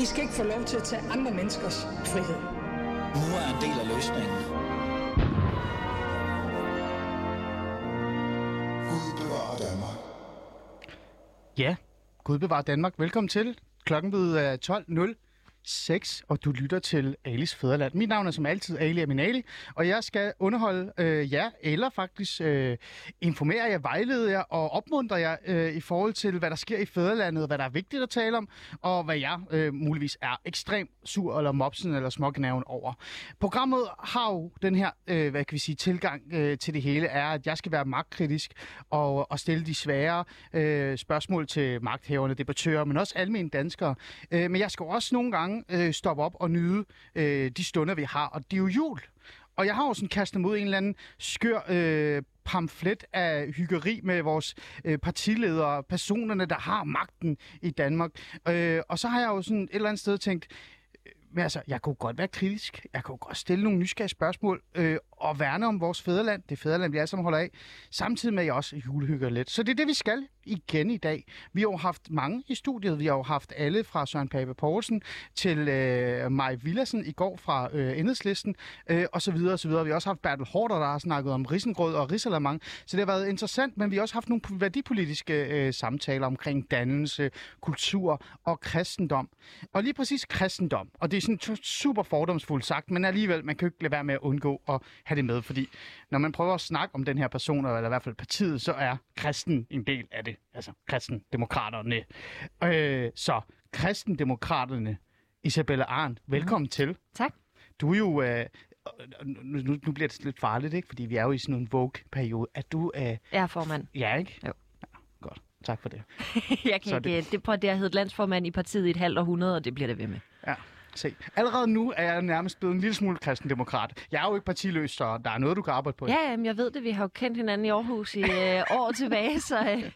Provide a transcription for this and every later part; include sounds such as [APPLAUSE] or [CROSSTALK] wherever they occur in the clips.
I skal ikke få lov til at tage andre menneskers frihed. Nu er en del af løsningen. Gud bevarer Danmark. Ja, Gud bevarer Danmark. Velkommen til. Klokken ved 6, og du lytter til Alis Fæderland. Mit navn er som altid Ali Aminali, og jeg skal underholde øh, jer, eller faktisk øh, informere jer, vejlede jer og opmuntre jer øh, i forhold til, hvad der sker i Fæderlandet, hvad der er vigtigt at tale om, og hvad jeg øh, muligvis er ekstremt sur eller mopsen eller småknaven over. Programmet har jo den her, øh, hvad kan vi sige, tilgang øh, til det hele, er, at jeg skal være magtkritisk og, og stille de svære øh, spørgsmål til magthaverne, debattører, men også almindelige danskere. Øh, men jeg skal også nogle gange øh, stoppe op og nyde øh, de stunder, vi har, og det er jo jul. Og jeg har jo sådan kastet mod en eller anden skør øh, pamflet af hyggeri med vores øh, partiledere, personerne, der har magten i Danmark. Øh, og så har jeg jo sådan et eller andet sted tænkt, øh, men altså, jeg kunne godt være kritisk. Jeg kunne godt stille nogle nysgerrige spørgsmål øh, og værne om vores fædreland. Det fædreland, vi alle sammen holder af. Samtidig med, at jeg også julehygger lidt. Så det er det, vi skal igen i dag. Vi har jo haft mange i studiet. Vi har jo haft alle fra Søren Pape Poulsen til øh, Maj Villassen i går fra øh, Enhedslisten, øh, og så videre og så videre. Vi har også haft Bertel Hårder, der har snakket om risengrød og risalamang. Så det har været interessant, men vi har også haft nogle værdipolitiske øh, samtaler omkring dannelse, kultur og kristendom. Og lige præcis kristendom, og det er sådan super fordomsfuldt sagt, men alligevel, man kan jo ikke lade være med at undgå at have det med, fordi når man prøver at snakke om den her person, eller i hvert fald partiet, så er kristen en del af det. Altså kristendemokraterne. Øh, så kristendemokraterne, Isabella Arndt, velkommen mm. til. Tak. Du er jo... Øh, nu, nu, nu bliver det lidt farligt, ikke? Fordi vi er jo i sådan en Vogue-periode. Er du... Øh, Jeg er formand. ja, ikke? Jo. Ja, godt. Tak for det. [LAUGHS] jeg Så kan det- ikke, det, prøv, det har heddet landsformand i partiet i et halvt århundrede, og det bliver det ved med. Ja. Se. Allerede nu er jeg nærmest blevet en lille smule kristendemokrat. Jeg er jo ikke partiløs, så der er noget, du kan arbejde på. Ja, jamen, jeg ved det. Vi har jo kendt hinanden i Aarhus i øh, [LAUGHS] år tilbage, så øh,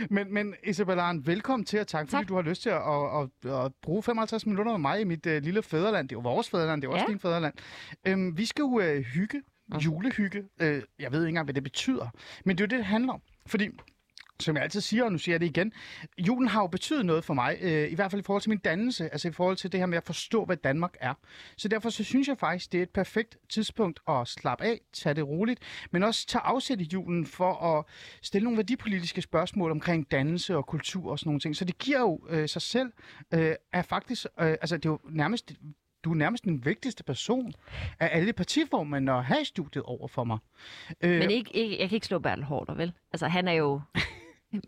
[LAUGHS] Men, men Isabella Arndt, velkommen til, og tak, tak. fordi du har lyst til at, at, at, at bruge 55 minutter med mig i mit uh, lille fædreland. Det er jo vores fædreland, det er også Ja. din fædreland. Øhm, vi skal jo uh, hygge, julehygge. Uh, jeg ved ikke engang, hvad det betyder. Men det er jo det, det handler om. Fordi som jeg altid siger, og nu siger jeg det igen, julen har jo betydet noget for mig, øh, i hvert fald i forhold til min dannelse, altså i forhold til det her med at forstå, hvad Danmark er. Så derfor så synes jeg faktisk, det er et perfekt tidspunkt at slappe af, tage det roligt, men også tage afsæt i julen for at stille nogle værdipolitiske spørgsmål omkring dannelse og kultur og sådan nogle ting. Så det giver jo øh, sig selv, øh, er faktisk, øh, altså det er jo nærmest du er nærmest den vigtigste person af alle partiformænd at have studiet over for mig. Øh, men ikke, ikke, jeg kan ikke slå Bertel Hårder, vel? Altså, han er jo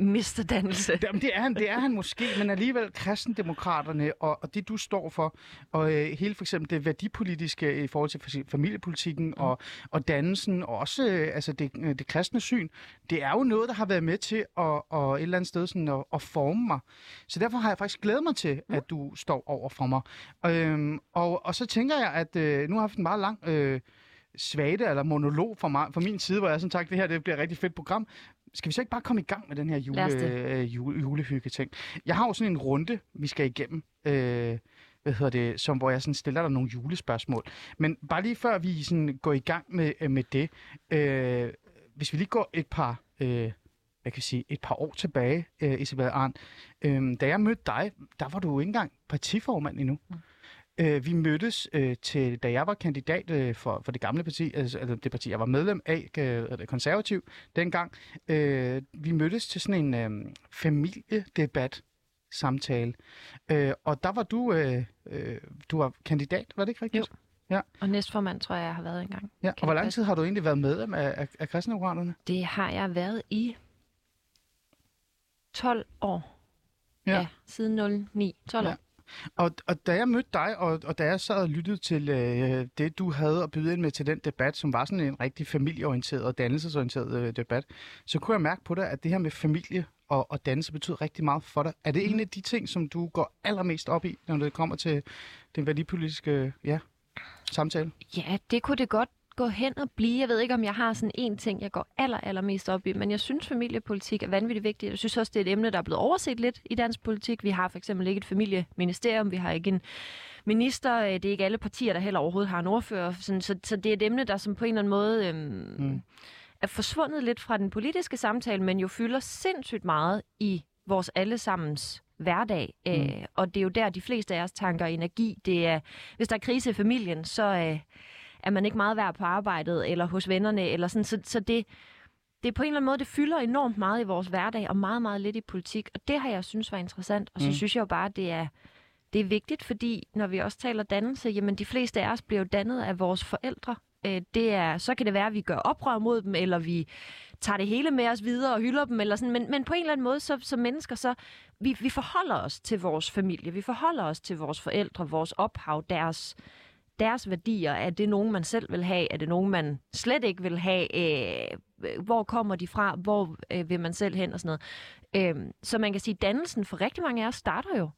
mister dannelse. Jamen, det er han, det er han måske, men alligevel kristendemokraterne og, og det, du står for, og øh, hele for eksempel det værdipolitiske i forhold til for familiepolitikken mm. og, og dannelsen, og også øh, altså det, øh, det kristne syn, det er jo noget, der har været med til at, og et eller andet sted sådan at, at forme mig. Så derfor har jeg faktisk glædet mig til, mm. at du står over for mig. Øhm, og, og så tænker jeg, at øh, nu har jeg haft en meget lang... Øh, svagte eller monolog fra, mig, fra min side, hvor jeg sådan sagt, det her det bliver et rigtig fedt program. Skal vi så ikke bare komme i gang med den her jule, øh, jule, julehygge-ting? Jeg har jo sådan en runde, vi skal igennem, øh, hvad hedder det, som, hvor jeg sådan stiller dig nogle julespørgsmål. Men bare lige før vi sådan går i gang med, øh, med det, øh, hvis vi lige går et par, øh, hvad kan sige, et par år tilbage, øh, Isabel Arndt, øh, da jeg mødte dig, der var du jo ikke engang partiformand endnu. Mm. Øh, vi mødtes øh, til, da jeg var kandidat øh, for, for det gamle parti, altså altså det parti, jeg var medlem af, øh, det konservativ dengang. Øh, vi mødtes til sådan en øh, familiedebat samtale. Øh, og der var du, øh, øh, du var kandidat, var det ikke rigtigt? Jo. Og næstformand tror jeg, jeg har været engang. Ja. Og hvor lang tid har du egentlig været medlem af, af, af kristendemokraterne? Det har jeg været i 12 år. Ja. Ja, siden 09. 12 Ja. år. Og, og da jeg mødte dig, og, og da jeg sad og lyttede til øh, det, du havde at byde ind med til den debat, som var sådan en rigtig familieorienteret og dannelsesorienteret øh, debat, så kunne jeg mærke på dig, at det her med familie og, og dannelse betyder rigtig meget for dig. Er det en af de ting, som du går allermest op i, når det kommer til den værdipolitiske ja, samtale? Ja, det kunne det godt gå hen og blive. Jeg ved ikke, om jeg har sådan en ting, jeg går aller, allermest op i, men jeg synes, familiepolitik er vanvittigt vigtigt. Jeg synes også, det er et emne, der er blevet overset lidt i dansk politik. Vi har for eksempel ikke et familieministerium, vi har ikke en minister, øh, det er ikke alle partier, der heller overhovedet har en ordfører. Sådan, så, så det er et emne, der som på en eller anden måde øhm, mm. er forsvundet lidt fra den politiske samtale, men jo fylder sindssygt meget i vores allesammens hverdag. Mm. Øh, og det er jo der, de fleste af os tanker energi. Det er, hvis der er krise i familien, så øh, er man ikke meget værd på arbejdet, eller hos vennerne, eller sådan. Så, så det, det er på en eller anden måde, det fylder enormt meget i vores hverdag, og meget, meget lidt i politik. Og det har jeg synes var interessant. Og så mm. synes jeg jo bare, det er, det er vigtigt, fordi når vi også taler dannelse, jamen de fleste af os bliver jo dannet af vores forældre. Øh, det er, så kan det være, at vi gør oprør mod dem, eller vi tager det hele med os videre og hylder dem, eller sådan. Men, men på en eller anden måde, så, som mennesker, så vi, vi forholder os til vores familie, vi forholder os til vores forældre, vores ophav, deres, deres værdier. Er det nogen, man selv vil have? Er det nogen, man slet ikke vil have? Øh, hvor kommer de fra? Hvor øh, vil man selv hen? Og sådan noget. Øh, så man kan sige, at dannelsen for rigtig mange af os starter jo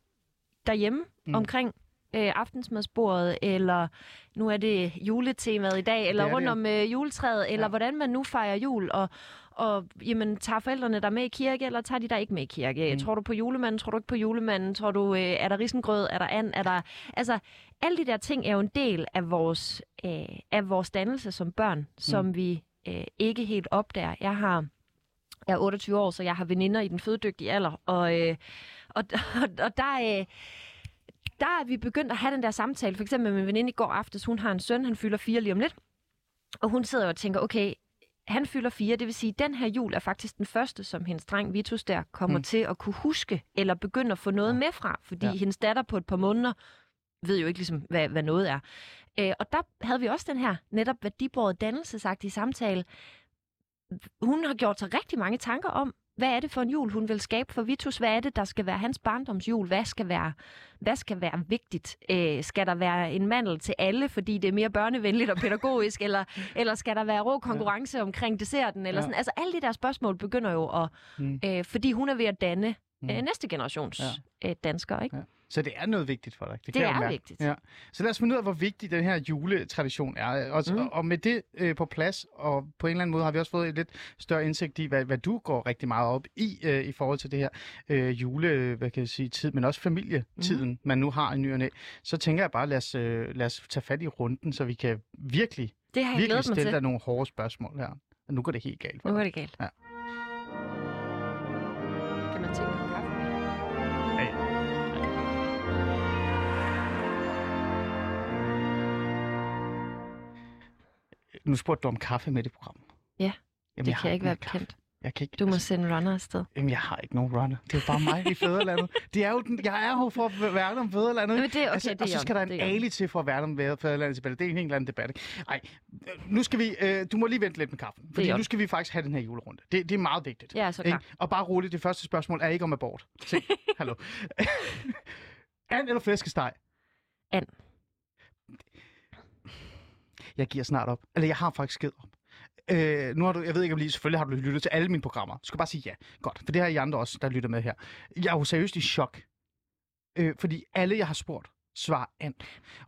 derhjemme mm. omkring øh, aftensmadsbordet, eller nu er det juletemaet i dag, eller rundt det. om øh, juletræet, eller ja. hvordan man nu fejrer jul, og, og jamen, tager forældrene der med i kirke, eller tager de der ikke med i kirke? Mm. Tror du på julemanden? Tror du ikke på julemanden? Tror du, øh, er der risengrød? Er der and? Er der... Altså, alle de der ting er jo en del af vores, øh, af vores dannelse som børn, som mm. vi øh, ikke helt opdager. Jeg har jeg er 28 år, så jeg har veninder i den fødedygtige alder, og, øh, og, og, og der... Øh, der er vi begyndt at have den der samtale. For eksempel med min veninde i går aftes, hun har en søn, han fylder fire lige om lidt. Og hun sidder og tænker, okay, han fylder fire, det vil sige, at den her jul er faktisk den første, som hendes dreng Vitus der kommer mm. til at kunne huske, eller begynde at få noget ja. med fra, fordi ja. hendes datter på et par måneder ved jo ikke ligesom, hvad, hvad noget er. Øh, og der havde vi også den her netop værdibåret dannelsesagtige samtale. Hun har gjort sig rigtig mange tanker om, hvad er det for en jul, hun vil skabe for Vitus? Hvad er det, der skal være hans barndomsjul? Hvad skal være, hvad skal være vigtigt? Øh, skal der være en mandel til alle, fordi det er mere børnevenligt og pædagogisk? [LAUGHS] eller, eller skal der være rå konkurrence ja. omkring desserten? Eller ja. sådan? Altså alle de der spørgsmål begynder jo at... Mm. Øh, fordi hun er ved at danne mm. øh, næste generations ja. øh, danskere, ikke? Ja. Så det er noget vigtigt for dig. Det, det er vigtigt. Ja. Så lad os finde ud af, hvor vigtig den her juletradition er. Og, mm. og med det øh, på plads, og på en eller anden måde har vi også fået et lidt større indsigt i, hvad, hvad du går rigtig meget op i, øh, i forhold til det her øh, jule, hvad kan jeg sige, tid, men også familietiden, mm. man nu har i ny og næ. Så tænker jeg bare, lad os, øh, lad os tage fat i runden, så vi kan virkelig, det har jeg virkelig stille dig nogle hårde spørgsmål her. Og nu går det helt galt. For nu går det galt. Ja. Kan man tænke Nu spurgte du om kaffe med det program. Ja, Jamen, det kan jeg ikke være bekendt. Jeg kan ikke, du må altså, sende runner afsted. Jamen, jeg har ikke nogen runner. Det er jo bare mig i fædrelandet. Det er jo den, jeg er jo for at værne om fædrelandet. Men det, okay, altså, det og så skal der en ali til for at værne om fædrelandet tilbage. Det er en helt anden debat. Nej, nu skal vi... Øh, du må lige vente lidt med kaffen. Fordi nu skal vi faktisk have den her julerunde. Det, det er meget vigtigt. Ja, så klar. Og bare roligt, det første spørgsmål er ikke om abort. Se, [LAUGHS] hallo. [LAUGHS] And eller flæskesteg? And. Jeg giver snart op. Eller jeg har faktisk givet op. Øh, nu har du, jeg ved ikke om lige, selvfølgelig har du lyttet til alle mine programmer. Du skal bare sige ja. Godt, for det har I andre også, der lytter med her. Jeg er jo seriøst i chok. Øh, fordi alle, jeg har spurgt, svarer and.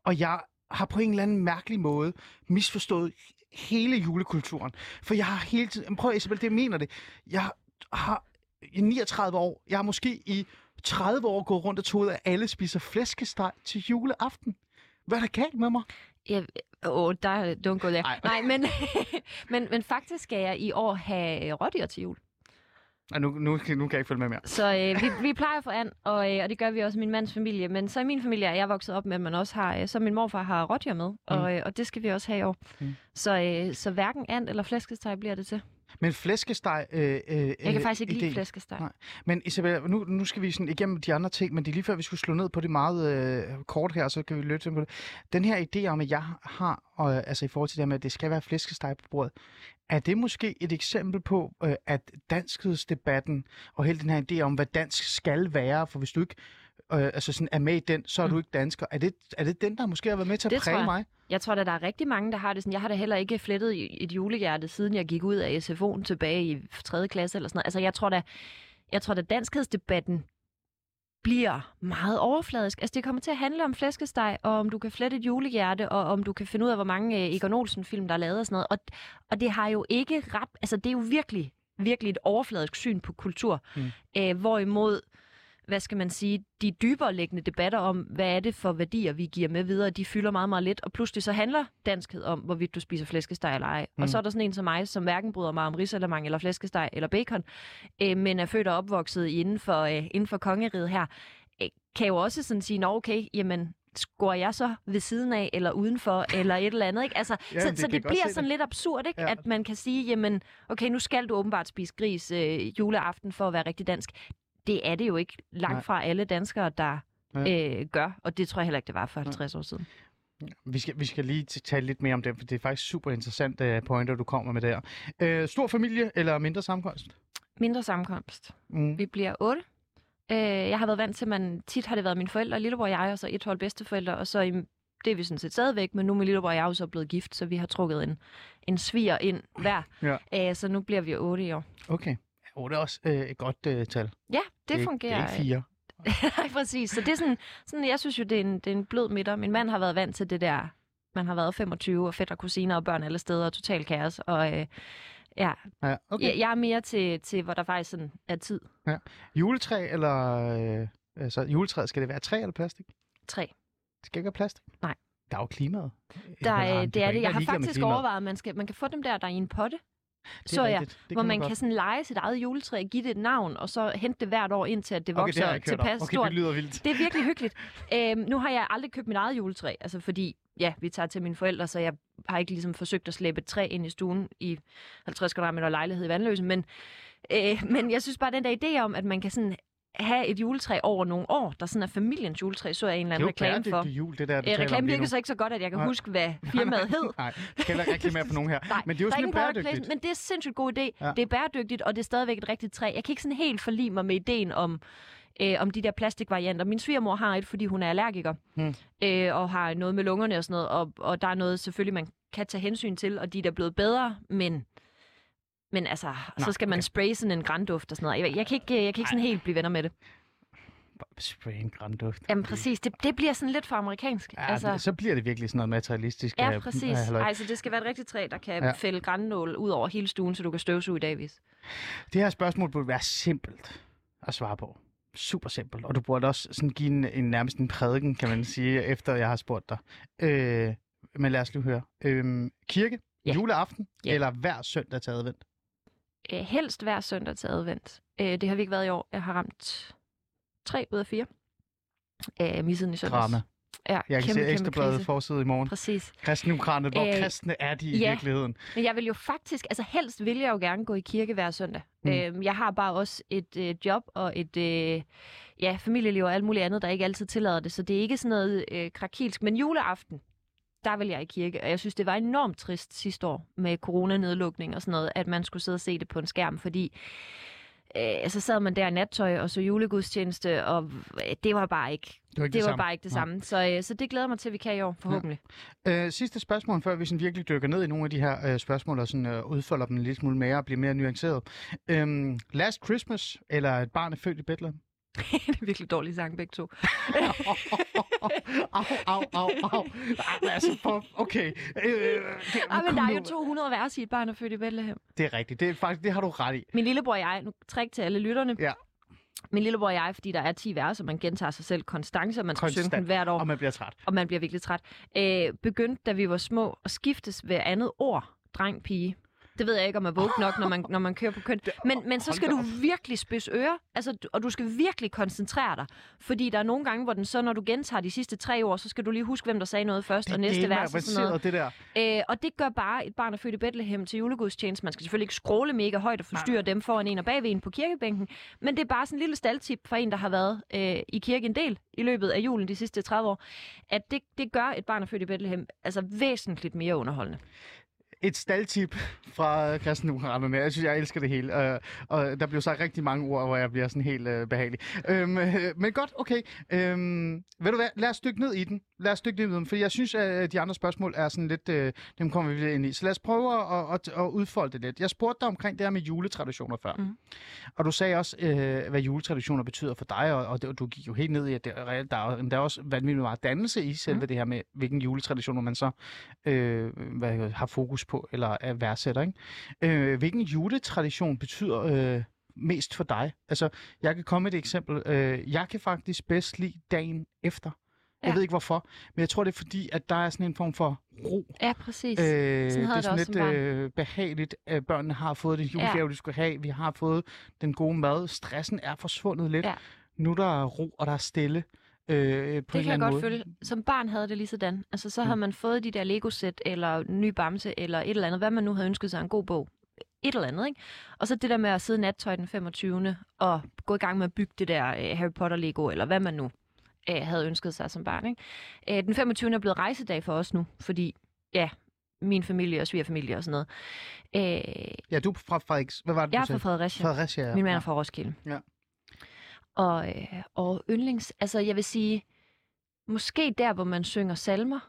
Og jeg har på en eller anden mærkelig måde misforstået hele julekulturen. For jeg har hele tiden... Prøv Isabel, det jeg mener det. Jeg har i 39 år, jeg har måske i 30 år gået rundt og troet, at alle spiser flæskesteg til juleaften. Hvad er der galt med mig? Ja, åh, der, don't go there. Nej, men, [LAUGHS] men, men faktisk skal jeg i år have rådyr til jul. Ja, nu, nu, nu kan jeg ikke følge med mere. Så øh, vi, vi plejer for and, og, øh, og det gør vi også i min mands familie. Men så i min familie er jeg vokset op med, at man også har, øh, så min morfar har rådyr med, mm. og, øh, og det skal vi også have i år. Mm. Så, øh, så hverken and eller flæskesteg bliver det til. Men flæskesteg... Øh, øh, jeg kan faktisk ikke lide flæskesteg. Nej. Men Isabel, nu, nu skal vi sådan igennem de andre ting, men det er lige før, vi skulle slå ned på det meget øh, kort her, så kan vi lytte på det. Den her idé om, at jeg har, øh, altså i forhold til det med, at det skal være flæskesteg på bordet, er det måske et eksempel på, øh, at danskhedsdebatten og hele den her idé om, hvad dansk skal være, for hvis du ikke øh, altså sådan er med i den, så er mm. du ikke dansker. Er det, er det den, der måske har været med til at det præge mig? Jeg tror at der er rigtig mange, der har det sådan. Jeg har da heller ikke flettet et julehjerte, siden jeg gik ud af SFO'en tilbage i 3. klasse eller sådan noget. Altså jeg tror da, jeg tror da danskhedsdebatten bliver meget overfladisk. Altså det kommer til at handle om flæskesteg, og om du kan flette et julehjerte, og om du kan finde ud af, hvor mange øh, Egon Olsen-film, der er lavet og sådan noget. Og, og det har jo ikke ret... Altså det er jo virkelig, virkelig et overfladisk syn på kultur. Mm. Æh, hvorimod hvad skal man sige, de dybere liggende debatter om, hvad er det for værdier, vi giver med videre, de fylder meget, meget lidt, og pludselig så handler danskhed om, hvorvidt du spiser flæskesteg eller ej. Mm. Og så er der sådan en som mig, som hverken bryder mig om risalemang eller flæskesteg eller bacon, øh, men er født og opvokset inden for, øh, inden for kongeriget her, øh, kan jo også sådan sige, nå okay, jamen går jeg så ved siden af, eller udenfor, eller et eller andet, ikke? Altså, Ja, så det så det bliver sådan det. lidt absurd, ikke? Ja. At man kan sige, jamen, okay, nu skal du åbenbart spise gris øh, juleaften for at være rigtig dansk. Det er det jo ikke langt Nej. fra alle danskere, der Nej. øh, gør, og det tror jeg heller ikke, det var for 50 år siden. Vi skal, vi skal lige tale lidt mere om det, for det er faktisk super interessant uh, pointer, du kommer med der. Uh, stor familie eller mindre sammenkomst? Mindre sammenkomst. Mm. Vi bliver otte. Øh, jeg har været vant til, at man tit har det været mine forældre, lillebror og jeg, og så et hold bedsteforældre, og så i, det er vi sådan set stadigvæk, men nu min lillebror og jeg er jo så blevet gift, så vi har trukket en, en sviger ind hver. Ja. Øh, så nu bliver vi otte i år. Okay. Oh, det er også uh, et godt uh, tal. Ja, det, er, fungerer. Det er ikke fire. [LAUGHS] Nej, præcis. Så det er sådan, sådan, jeg synes jo, det er, en, det er en blød midter. Min mand har været vant til det der, man har været 25, og fætter, kusiner og børn alle steder, og total kaos. Og øh, ja, Ja, okay. jeg, jeg er mere til, til, hvor der faktisk sådan er tid. Juletræ eller... Uh, altså, juletræet, skal det være træ eller plastik? Tre. Det skal ikke være plastik? Nej. Der er jo klimaet. Der, Eller, er, det er det. Jeg har faktisk overvejet, at man, skal, man kan få dem der, der er i en potte. Det så jeg, rigtigt. Det hvor kan man kan sådan lege sit eget juletræ, give det et navn, og så hente det hvert år, indtil at det Okay, vokser det hørt om. tilpas Okay, stort. det lyder vildt. Det er virkelig [LAUGHS] hyggeligt. Øhm, nu har jeg aldrig købt mit eget juletræ, altså fordi, ja, vi tager til mine forældre, så jeg har ikke ligesom forsøgt at slæbe et træ ind i stuen i 50 kvadratmeter lejlighed i Vandløse, men, øh, men jeg synes bare, den der idé om, at man kan sådan have et juletræ over nogle år, der sådan er familiens juletræ, så er en eller Det er anden jo reklame for. bæredygtig jul, det der, du Øh, virker så ikke så godt, at jeg kan Nej. huske, hvad [LAUGHS] firmaet hed. Nej, jeg heller ikke reklamere for nogen her. [LAUGHS] Nej, Men det er jo der sådan bæredygtigt. placement, Men det er sindssygt god idé. Ja. Det er bæredygtigt, og det er stadigvæk et rigtigt træ. Jeg kan ikke sådan helt forlige mig med ideen om, øh, om de der plastikvarianter. Min svigermor har et, fordi hun er allergiker, Hmm. øh, og har noget med lungerne og sådan noget, og, og der er noget selvfølgelig, man kan tage hensyn til, og de er da blevet bedre, men... Men altså, Nå, så skal man okay. spraye sådan en grænduft og sådan noget. Jeg, jeg kan ikke, jeg kan ikke sådan helt blive venner med det. Spray en grænduft. Jamen præcis, det, det bliver sådan lidt for amerikansk. Ja, altså, altså... så bliver det virkelig sådan noget materialistisk. Ja, øh, præcis. halløj. Altså, det skal være et rigtigt træ, der kan Ja. ja. fælde grænnål ud over hele stuen, så du kan støvsuge i dagvis. Det her spørgsmål burde være simpelt at svare på. Super simpelt. Og du burde også sådan give en, en nærmest en prædiken, kan man sige, [LAUGHS] efter jeg har spurgt dig. Øh, men lad os lige høre. Øh, kirke, Ja. juleaften, Ja. eller hver søndag til advent? Øh, helst hver søndag til advent. Øh, det har vi ikke været i år. Jeg har ramt 3 ud af 4. Øh, misset i søndags. Drama. Ja, Jeg kan kæmpe, se ekstrabladet forside i morgen. Præcis. Kristne Ukraine, hvor Øh, kristne er de i ja. virkeligheden? Men jeg vil jo faktisk, altså helst vil jeg jo gerne gå i kirke hver søndag. Mm. Øhm, jeg har bare også et øh, job og et øh, ja, familieliv og alt muligt andet, der ikke altid tillader det. Så det er ikke sådan noget øh, krakilsk. Men juleaften, der vil jeg i kirke. Og jeg synes, det var enormt trist sidste år med coronanedlukning og sådan noget, at man skulle sidde og se det på en skærm, fordi øh, så sad man der i nattøj og så julegudstjeneste, og øh, det var bare ikke Det var ikke det, var samme. bare ikke det Nej. samme. Så, øh, så det glæder mig til, at vi kan i år, forhåbentlig. Øh, sidste spørgsmål, før vi sådan virkelig dykker ned i nogle af de her øh, spørgsmål og sådan, øh, udfolder dem lille smule mere og bliver mere nuanceret. Øhm, Last Christmas eller Et barn er født i Bethlehem? [LAUGHS] det er virkelig dårlig sang, begge to. [LAUGHS] au, au, au, au. Ej, altså, for, okay. Øh, det, Ej, men der er jo 200 vers i et barn, der er født i Bethlehem. Det er rigtigt. Det, er faktisk, det har du ret i. Min lillebror og jeg, nu træk til alle lytterne. Ja. Min lillebror og jeg, fordi der er 10 vers, og man gentager sig selv konstant, og man skal synge den hvert år, Og man bliver træt. og man bliver virkelig træt. Øh, begyndte, da vi var små, at skiftes hver andet ord, dreng, pige. Det ved jeg ikke, om man er vågen nok, når man, når man kører på køn. Men, men så skal du virkelig spidse ører, altså, og du skal virkelig koncentrere dig. Fordi der er nogle gange, hvor den så, når du gentager de sidste tre år, så skal du lige huske, hvem der sagde noget først, og næste vers og sådan noget. det der. Øh, og det gør bare et barn, der er født i Bethlehem til julegudstjeneste. Man skal selvfølgelig ikke scrolle mega højt og forstyrre dem foran en og bagved en på kirkebænken. Men det er bare sådan en lille staldtip for en, der har været øh, i kirke en del i løbet af julen de sidste 30 år. At det, det gør et barn, der er født i Bethlehem, altså væsentligt mere underholdende. Et staldtip fra kristne ukrainerne. Jeg synes, jeg elsker det hele. Uh, og der bliver sagt rigtig mange ord, hvor jeg bliver sådan helt uh, behagelig. Um, uh, men godt, okay. Um, ved du hvad, lad os dykke ned i den. Lad os dykke ned i den, for jeg synes, at de andre spørgsmål er sådan lidt, uh, dem kommer vi lidt ind i. Så lad os prøve at, at, at udfolde det lidt. Jeg spurgte dig omkring det her med juletraditioner før. Mhm. Og du sagde også, uh, hvad juletraditioner betyder for dig, og, og det, du gik jo helt ned i, at er der er, der er også vanvittigt meget dannelse i selve Mhm. det her med, hvilken juletraditioner man så øh, hvad, har fokus på, eller er værdsætter. Ikke? Øh, hvilken juletradition betyder øh, mest for dig? Altså, jeg kan komme med et eksempel. Øh, jeg kan faktisk bedst lide dagen efter. Jeg Ja. ved ikke hvorfor, men jeg tror, det er fordi, at der er sådan en form for ro. Ja, præcis. Øh, havde det er det sådan også lidt øh, behageligt, at børnene har fået den julegave, Ja. de skulle have. Vi har fået den gode mad. Stressen er forsvundet lidt. Ja. Nu er der ro, og der er stille. Øh, på Det kan jeg godt måde. følge. Som barn havde det lige sådan. Altså, så havde Mm. man fået de der Lego-sæt, eller ny bamse, eller et eller andet. Hvad man nu havde ønsket sig, en god bog. Et eller andet, ikke? Og så det der med at sidde nattøj den 25. og gå i gang med at bygge det der øh, Harry Potter-Lego, eller hvad man nu øh, havde ønsket sig som barn, ikke? Øh, den 25. er blevet rejsedag for os nu, fordi, ja, min familie og svigerfamilie og sådan noget. Øh, Ja, du er fra Frederiks... Hvad var det, jeg er fra? Fredericia. Fredericia, ja. Min mand er fra Roskilde. Ja. Og, øh, og yndlings... Altså, jeg vil sige, måske der, hvor man synger salmer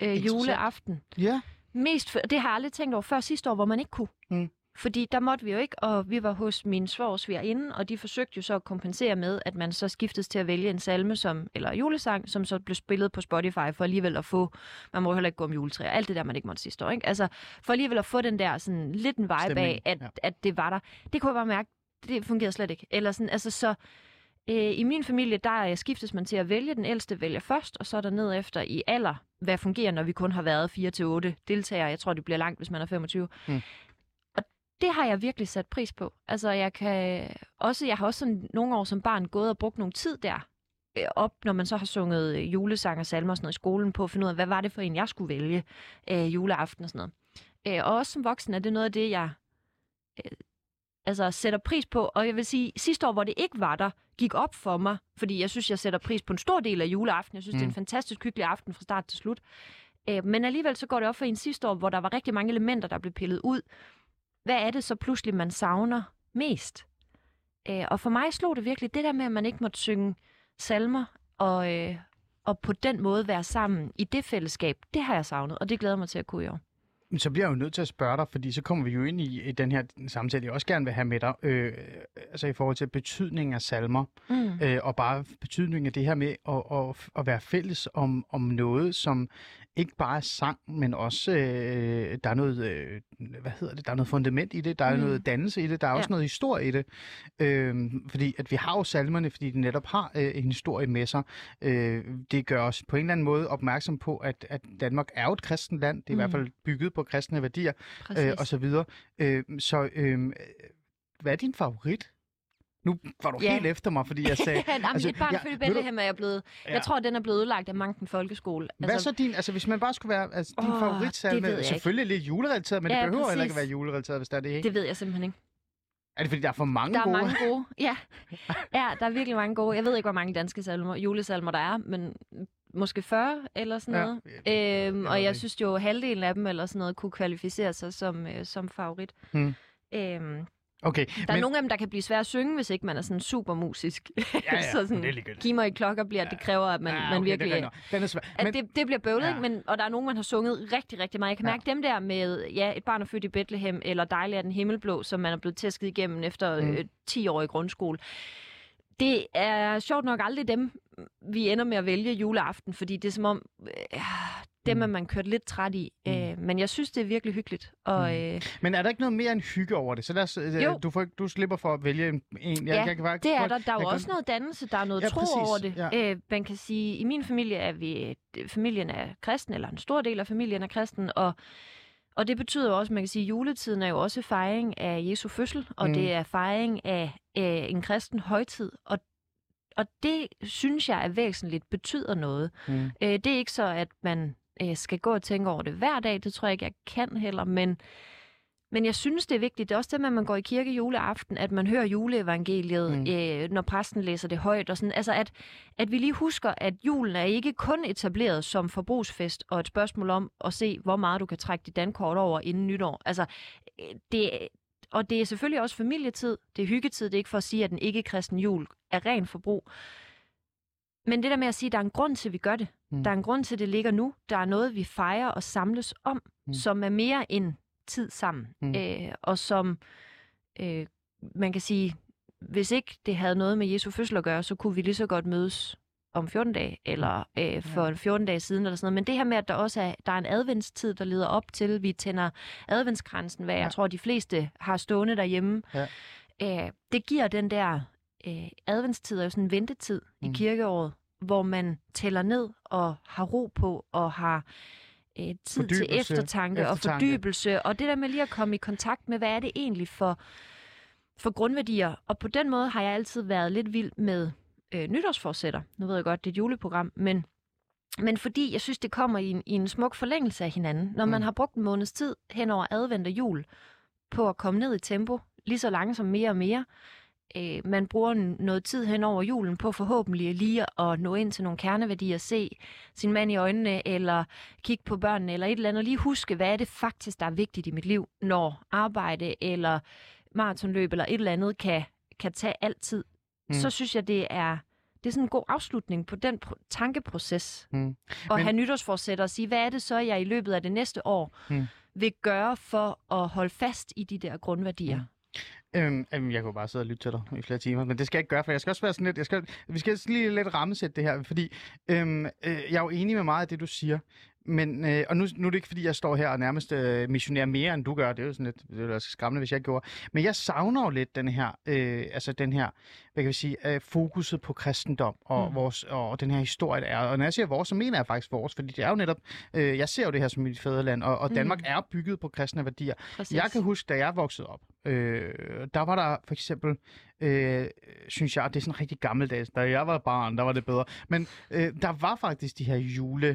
øh, juleaften. Ja, Mest, for, det har jeg aldrig tænkt over før sidste år, hvor man ikke kunne. Mm. Fordi der måtte vi jo ikke, og vi var hos min svors inde, og de forsøgte jo så at kompensere med, at man så skiftes til at vælge en salme, som, eller julesang, som så blev spillet på Spotify, for alligevel at få, man må heller ikke gå om juletræer, alt det der, man ikke måtte sidste år, ikke? Altså, for alligevel at få den der sådan lidt en vibe Stemning, af, at, ja. at det var der. Det kunne jeg bare mærke, det fungerede slet ikke. Eller sådan, altså så, øh, i min familie, der skiftes man til at vælge, den ældste vælger først, og så er der ned efter i alder, hvad fungerer, når vi kun har været 4-8 deltagere. Jeg tror, det bliver langt, hvis man er 25. Mm. Og det har jeg virkelig sat pris på. Altså, jeg kan også, jeg har også sådan nogle år som barn gået og brugt nogle tid der, øh, op, når man så har sunget øh, julesang og salmer og sådan noget i skolen, på at finde ud af, hvad var det for en, jeg skulle vælge øh, juleaften og sådan noget. Øh, og også som voksen er det noget af det, jeg øh, altså sætter pris på. Og jeg vil sige, sidste år, hvor det ikke var der, gik op for mig, fordi jeg synes, jeg sætter pris på en stor del af juleaften. Jeg synes, mm. det er en Mm. fantastisk hyggelig aften fra start til slut. Øh, men alligevel så går det op for en sidste år, hvor der var rigtig mange elementer, der blev pillet ud. Hvad er det så pludselig, man savner mest? Øh, og for mig slog det virkelig det der med, at man ikke måtte synge salmer og, øh, og på den måde være sammen i det fællesskab, det har jeg savnet, og det glæder mig til at kunne i år. Så bliver jeg jo nødt til at spørge dig, fordi så kommer vi jo ind i, i den her samtale, jeg også gerne vil have med dig, øh, altså i forhold til betydningen af salmer, Mm. øh, og bare betydningen af det her med at, at, at være fælles om, om noget, som ikke bare sang, men også, øh, der er noget, øh, hvad hedder det, der er noget fundament i det, der er Mm. noget dannelse i det, der er Ja. også noget historie i det. Øh, fordi at vi har jo salmerne, fordi de netop har øh, en historie med sig. Øh, det gør os på en eller anden måde opmærksom på, at, at Danmark er jo et kristent land. Det er mm. i hvert Mm. fald bygget på kristne værdier Præcis. øh, og så videre. Øh, så øh, hvad er din favorit? Nu var du Ja. helt efter mig, fordi jeg sagde... [LAUGHS] Jamen, altså, et barn ja, født i Bethlehem er jeg blevet... Ja. Jeg tror, den er blevet udlagt af Manken Folkeskole. Hvad så din, altså hvis man bare skulle være altså, din Åh, favoritsalme, det jeg ikke. selvfølgelig lidt julerelateret, men Ja, det behøver heller ikke præcis. at være julerelateret, hvis der er det, ikke? Det ved jeg simpelthen ikke. Er det fordi, der er for mange Der er gode? mange gode. [LAUGHS] Ja. ja, der er virkelig mange gode. Jeg ved ikke, hvor mange danske salmer, julesalmer der er, men måske 40 eller sådan Ja. noget. Ja. Øhm, ved og det jeg synes jo, halvdelen af dem eller sådan noget kunne kvalificere sig som, øh, som favorit. Hmm. Øhm, Okay, der er men, nogle af dem, der kan blive svære at synge, hvis ikke man er sådan super musisk. [LAUGHS] ja, ja, så sådan, det er ligegyldigt. giv mig i klokker bliver, det kræver, at man, Ja, man okay, virkelig... Den er, den er svær. at Men, det, det bliver bøvlet, Ja. ja. Men, og der er nogen, man har sunget rigtig, rigtig meget. Jeg kan Ja. mærke dem der med, ja, et barn er født i Bethlehem, eller Dejlig er den himmelblå, som man er blevet tæsket igennem efter Mm. mm. øh, 10 år i grundskole. Det er sjovt nok aldrig dem, vi ender med at vælge juleaften, fordi det er som om, øh, dem Mm. er man kørt lidt træt i. Mm. Øh, men jeg synes, det er virkelig hyggeligt. Og, Mm. øh, men er der ikke noget mere end hygge over det? Så lad os, øh, Jo. du, får, du slipper for at vælge en. en. Jeg, Ja, jeg kan faktisk, Det er der. Der er jeg jo kan- også noget dannelse, der er noget Ja, tro præcis. over det. Ja. Øh, man kan sige, i min familie er vi, familien er kristen, eller en stor del af familien er kristen, og, og det betyder jo også, man kan sige, at juletiden er jo også fejring af Jesu fødsel, og Mm. mm. det er fejring af, af en kristen højtid, og og det synes jeg er væsentligt betyder noget. Mm. Øh, det er ikke så, at man øh, skal gå og tænke over det hver dag. Det tror jeg ikke, jeg kan heller. Men, men jeg synes, det er vigtigt. Det er også det med, at man går i kirke juleaften, at man hører juleevangeliet, Mm. øh, når præsten læser det højt. Og sådan. Altså, at, at vi lige husker, at julen er ikke kun etableret som forbrugsfest og et spørgsmål om at se, hvor meget du kan trække dit dankort over inden nytår. Altså, øh, det, og det er selvfølgelig også familietid, det er hyggetid, det er ikke for at sige, at den ikke-kristen jul er ren forbrug. Men det der med at sige, at der er en grund til, at vi gør det. Mm. Mm. Der er en grund til, at det ligger nu. Der er noget, vi fejrer og samles om, Mm. mm. som er mere end tid sammen. Mm. Mm. Øh, og som, øh, man kan sige, hvis ikke det havde noget med Jesu fødsel at gøre, så kunne vi lige så godt mødes om 14 dage, eller øh, for ja. 14 dage siden, eller sådan noget. Men det her med, at der også er, der er en adventstid, der leder op til, vi tænder adventskransen, hvad. Ja. jeg tror, de fleste har stående derhjemme. Ja. øh, det giver den der øh, adventstid, er jo sådan en ventetid mm. i kirkeåret, hvor man tæller ned og har ro på og har øh, tid Fordybelse, til eftertanke, og eftertanke. fordybelse. Og det der med lige at komme i kontakt med, hvad er det egentlig for, for grundværdier. Og på den måde har jeg altid været lidt vild med øh, nytårsforsætter. Nu ved jeg godt, det er et juleprogram, men men fordi jeg synes, det kommer i en, i en smuk forlængelse af hinanden. Når man Mm. har brugt en måneds tid hen over advent og jul på at komme ned i tempo, lige så langsomt mere og mere, øh, man bruger noget tid hen over julen på forhåbentlig lige at nå ind til nogle kerneværdier, se sin mand i øjnene, eller kigge på børnene, eller et eller andet, og lige huske, hvad er det faktisk, der er vigtigt i mit liv, når arbejde eller maratonløb eller et eller andet kan, kan tage altid. Mm. Så synes jeg, det er, det er sådan en god afslutning på den pro- tankeproces. Mm. Og Men- have nytårsforsæt og sige, hvad er det så, jeg i løbet af det næste år mm. vil gøre for at holde fast i de der grundværdier. Mm. Øhm, jamen, jeg kunne bare sidde og lytte til dig i flere timer, men det skal jeg ikke gøre, for jeg skal også være sådan lidt, jeg skal, vi skal lige lidt rammesætte det her, fordi øhm, øh, jeg er jo enig med meget af det, du siger, men, øh, og nu, nu er det ikke, fordi jeg står her og nærmest øh, missionerer mere, end du gør, det er jo sådan lidt, det være skræmmende, hvis jeg gjorde, men jeg savner jo lidt den her, øh, altså den her, hvad kan vi sige, øh, fokuset på kristendom og, mm. Mm. vores, og den her historie, der er, og når jeg siger vores, så mener jeg faktisk vores, fordi det er jo netop, øh, jeg ser jo det her som mit fædreland, og, og Danmark Mm. er bygget på kristne værdier, Præcis. jeg kan huske, da jeg voksede op, øh, der var der for eksempel, øh, synes jeg, det er sådan rigtig gammeldags, da jeg var barn, der var det bedre, men øh, der var faktisk de her julefilm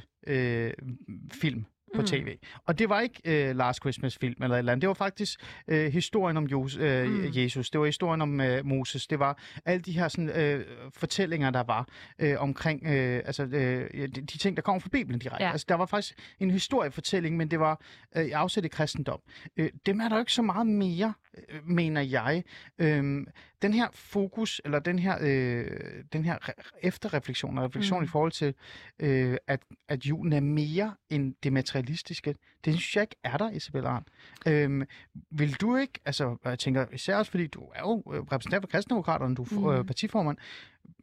øh, på Mm. tv. Og det var ikke øh, Last Christmas film eller et eller andet. Det var faktisk øh, historien om Jos, øh, Mm. Jesus. Det var historien om øh, Moses. Det var alle de her sådan, øh, fortællinger, der var øh, omkring øh, altså, øh, de, de ting, der kommer fra Bibelen direkte. Ja. Altså, der var faktisk en historiefortælling, men det var øh, afsat i kristendom. Øh, dem er der jo ikke så meget mere, øh, mener jeg. Øh, den her fokus, eller den her, øh, den her re- efterrefleksion og refleksion mm. I forhold til, øh, at, at julen er mere end det materialistiske, det synes jeg ikke er der, Isabel Arndt. Øh, vil du ikke, altså jeg tænker især også, fordi du er jo øh, repræsentant for kristendemokraterne, du er mm. øh, Mm. partiformand,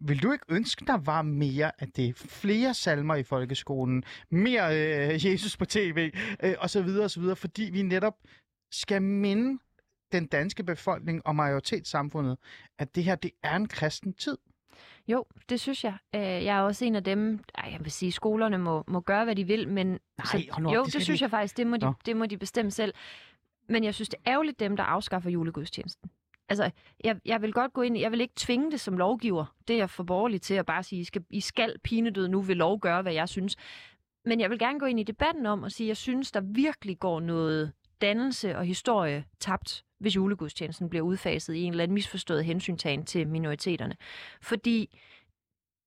vil du ikke ønske, der var mere af det? Flere salmer i folkeskolen, mere øh, Jesus på tv, øh, og så videre og så videre, fordi vi netop skal minde den danske befolkning og majoritetssamfundet, at det her, det er en kristen tid. Jo, det synes jeg. Øh, Jeg er også en af dem, ej, jeg vil sige, skolerne må, må gøre, hvad de vil, men Nej, hold nu jo, det det, de synes ikke. jeg faktisk, det må, Nå. de, det må de bestemme selv. Men jeg synes, det er ærgerligt dem, der afskaffer julegudstjenesten. Altså, jeg, jeg vil godt gå ind jeg vil ikke tvinge det som lovgiver. Det er jeg for borgerlig til at bare sige, I skal, I skal pinedød nu vil lov gøre, hvad jeg synes. Men jeg vil gerne gå ind i debatten om at sige, at jeg synes, der virkelig går noget dannelse og historie tabt, hvis julegudstjenesten bliver udfaset i en eller anden misforstået hensyntagen til minoriteterne. Fordi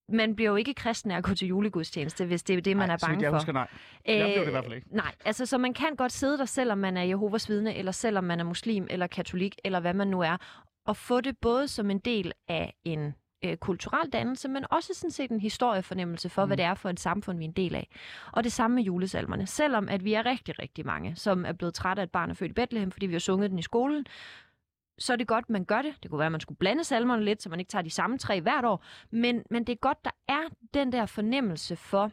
man bliver jo ikke kristen af at gå til julegudstjeneste, hvis det er det, man Nej, er bange jeg for. Husker, nej. Jeg blev det i hvert fald ikke. Nej, altså så man kan godt sidde der, selvom man er Jehovas vidne, eller selvom man er muslim, eller katolik, eller hvad man nu er, og få det både som en del af en øh, kulturel dannelse, men også sådan set en historiefornemmelse for, mm. hvad det er for et samfund, vi er en del af. Og det samme med julesalmerne. Selvom at vi er rigtig, rigtig mange, som er blevet trætte af, at barn er født i Bethlehem, fordi vi har sunget den i skolen, så er det godt, man gør det. Det kunne være, at man skulle blande salmerne lidt, så man ikke tager de samme tre hvert år. Men, men det er godt, der er den der fornemmelse for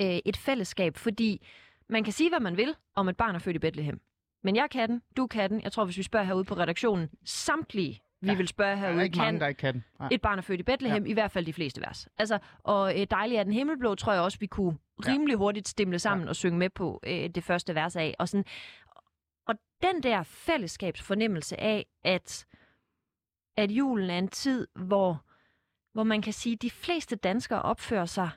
øh, et fællesskab, fordi man kan sige, hvad man vil om et barn er født i Bethlehem. Men jeg kan den, du kan den. Jeg tror, hvis vi spørger herude på redaktionen, samtlige vi Ja, vil spørge Der er herude, ikke kan mange, der ikke kan den. Nej. et barn er født i Bethlehem, ja. i hvert fald de fleste vers. Altså, og øh, dejlig er den himmelblå, tror jeg også, vi kunne rimelig hurtigt stimle sammen Ja. og synge med på øh, det første vers af. Og, sådan, og den der fællesskabsfornemmelse af, at, at julen er en tid, hvor, hvor man kan sige, at de fleste danskere opfører sig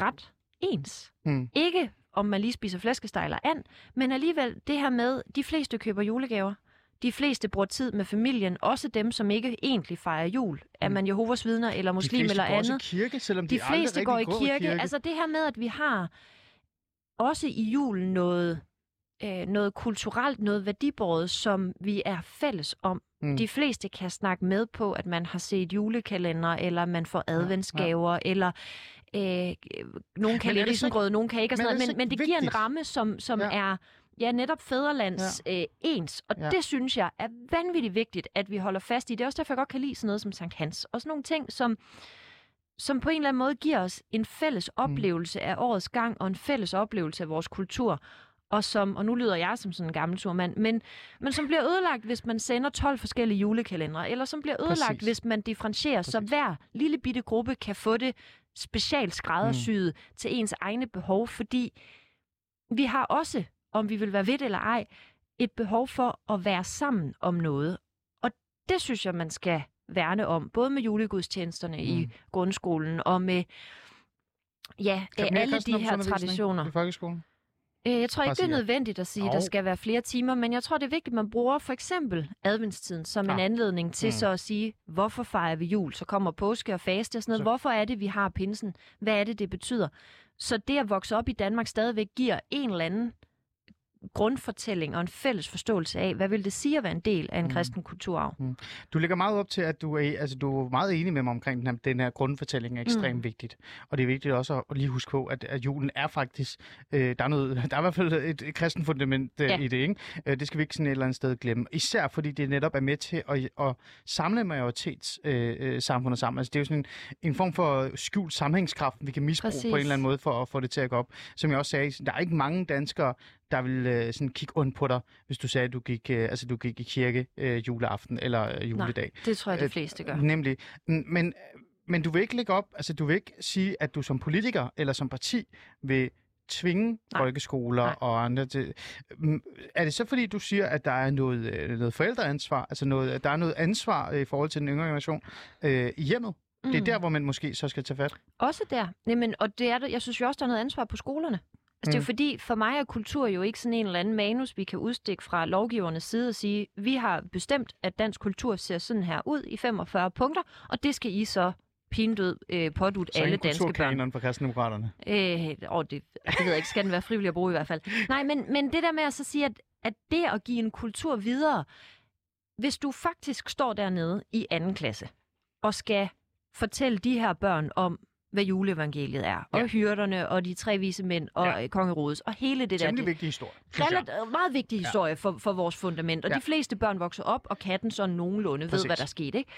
ret ens. Mm. Ikke om man lige spiser flæskesteg eller and, men alligevel det her med, de fleste køber julegaver. De fleste bruger tid med familien, også dem, som ikke egentlig fejrer jul. Er Mm. man Jehovas vidner eller De muslim fleste eller går andet. også i kirke, selvom de, De fleste går i kirke. kirke. Altså det her med, at vi har også i julen noget, øh, noget kulturelt, noget værdibåret, som vi er fælles om. Mm. De fleste kan snakke med på, at man har set julekalender, eller man får adventsgaver, ja, ja. eller øh, nogen kan Men er lide risengrød, nogen kan ikke, og men sådan er noget. Men, men det ikke giver en vigtigt? ramme, som, som ja. er ja, netop fædrelands ja. øh, ens. Og Ja. det synes jeg er vanvittigt vigtigt, at vi holder fast i. Det er også derfor, jeg godt kan lide sådan noget som Sankt Hans. Og sådan nogle ting, som, som på en eller anden måde giver os en fælles Mm. oplevelse af årets gang, og en fælles oplevelse af vores kultur. og som, og nu lyder jeg som sådan en gammel turmand, men, men som bliver ødelagt, hvis man sender 12 forskellige julekalendere, eller som bliver ødelagt, Præcis. hvis man differentierer, Præcis. så hver lille bitte gruppe kan få det specielt skræddersyet mm. til ens egne behov, fordi vi har også, om vi vil være ved det eller ej, et behov for at være sammen om noget. Og det synes jeg, man skal værne om, både med julegudstjenesterne mm. i grundskolen og med ja, alle de her traditioner. I folkeskolen? Øh, Jeg tror ikke, det er nødvendigt at sige, at der skal være flere timer, men jeg tror, det er vigtigt, at man bruger for eksempel adventstiden som en anledning til Mm. så at sige, hvorfor fejrer vi jul? Så kommer påske og faste og sådan noget. Så- Hvorfor er det, vi har pinsen? Hvad er det, det betyder? Så det at vokse op i Danmark stadigvæk giver en eller anden grundfortælling og en fælles forståelse af, hvad vil det sige at være en del af en Mm. kristen kulturarv? Du lægger meget op til, at du er, altså, du er meget enig med mig omkring den her, den her grundfortælling er ekstremt Mm. mm. vigtigt. Og det er vigtigt også at, lige huske på, at, at julen er faktisk, øh, der, er noget, [LAUGHS] der er i hvert fald et, et kristen fundament øh, Ja. i det, ikke? Øh, det skal vi ikke sådan et eller andet sted glemme. Især fordi det netop er med til at, at samle majoritetssamfundet øh, sammen. Altså det er jo sådan en, en form for skjult sammenhængskraft, vi kan misbruge Præcis. på en eller anden måde for at få det til at gå op. Som jeg også sagde, der er ikke mange danskere, der vil øh, sådan kigge ondt på dig, hvis du sagde, at du gik, øh, altså, du gik i kirke øh, juleaften eller øh, juledag. Det tror jeg, de Øh, fleste gør. Nemlig. N- Men, men du vil ikke lægge op, altså du vil ikke sige, at du som politiker eller som parti vil tvinge Nej. folkeskoler Nej. og andre til... Mm, Er det så fordi, du siger, at der er noget, øh, noget forældreansvar, altså noget, at der er noget ansvar øh, i forhold til den yngre generation øh, i hjemmet? Mm. Det er Mm. der, hvor man måske så skal tage fat. Også der. Jamen, og det er jeg synes jo også, der er noget ansvar på skolerne. Altså, det er jo Mm. fordi, for mig er kultur jo ikke sådan en eller anden manus, vi kan udstikke fra lovgivernes side og sige, vi har bestemt, at dansk kultur ser sådan her ud i 45 punkter, og det skal I så pindød øh, pådut Så alle danske børn. kulturkanonen for kristendemokraterne. Øh, og det, det ved jeg ikke, skal den være frivillig at bruge i hvert fald. Nej, men, men det der med at så sige, at, at det at give en kultur videre, hvis du faktisk står dernede i anden klasse og skal fortælle de her børn om, hvad juleevangeliet er, og Ja. hyrderne, og de tre vise mænd, og Ja. ja. kongerådet, og hele det der. Temmelig Det, vigtig historie. jeg. relativt, meget vigtig historie for, for vores fundament, og Ja. de fleste børn vokser op, og kan den så nogenlunde Præcis. ved, hvad der skete. Ikke?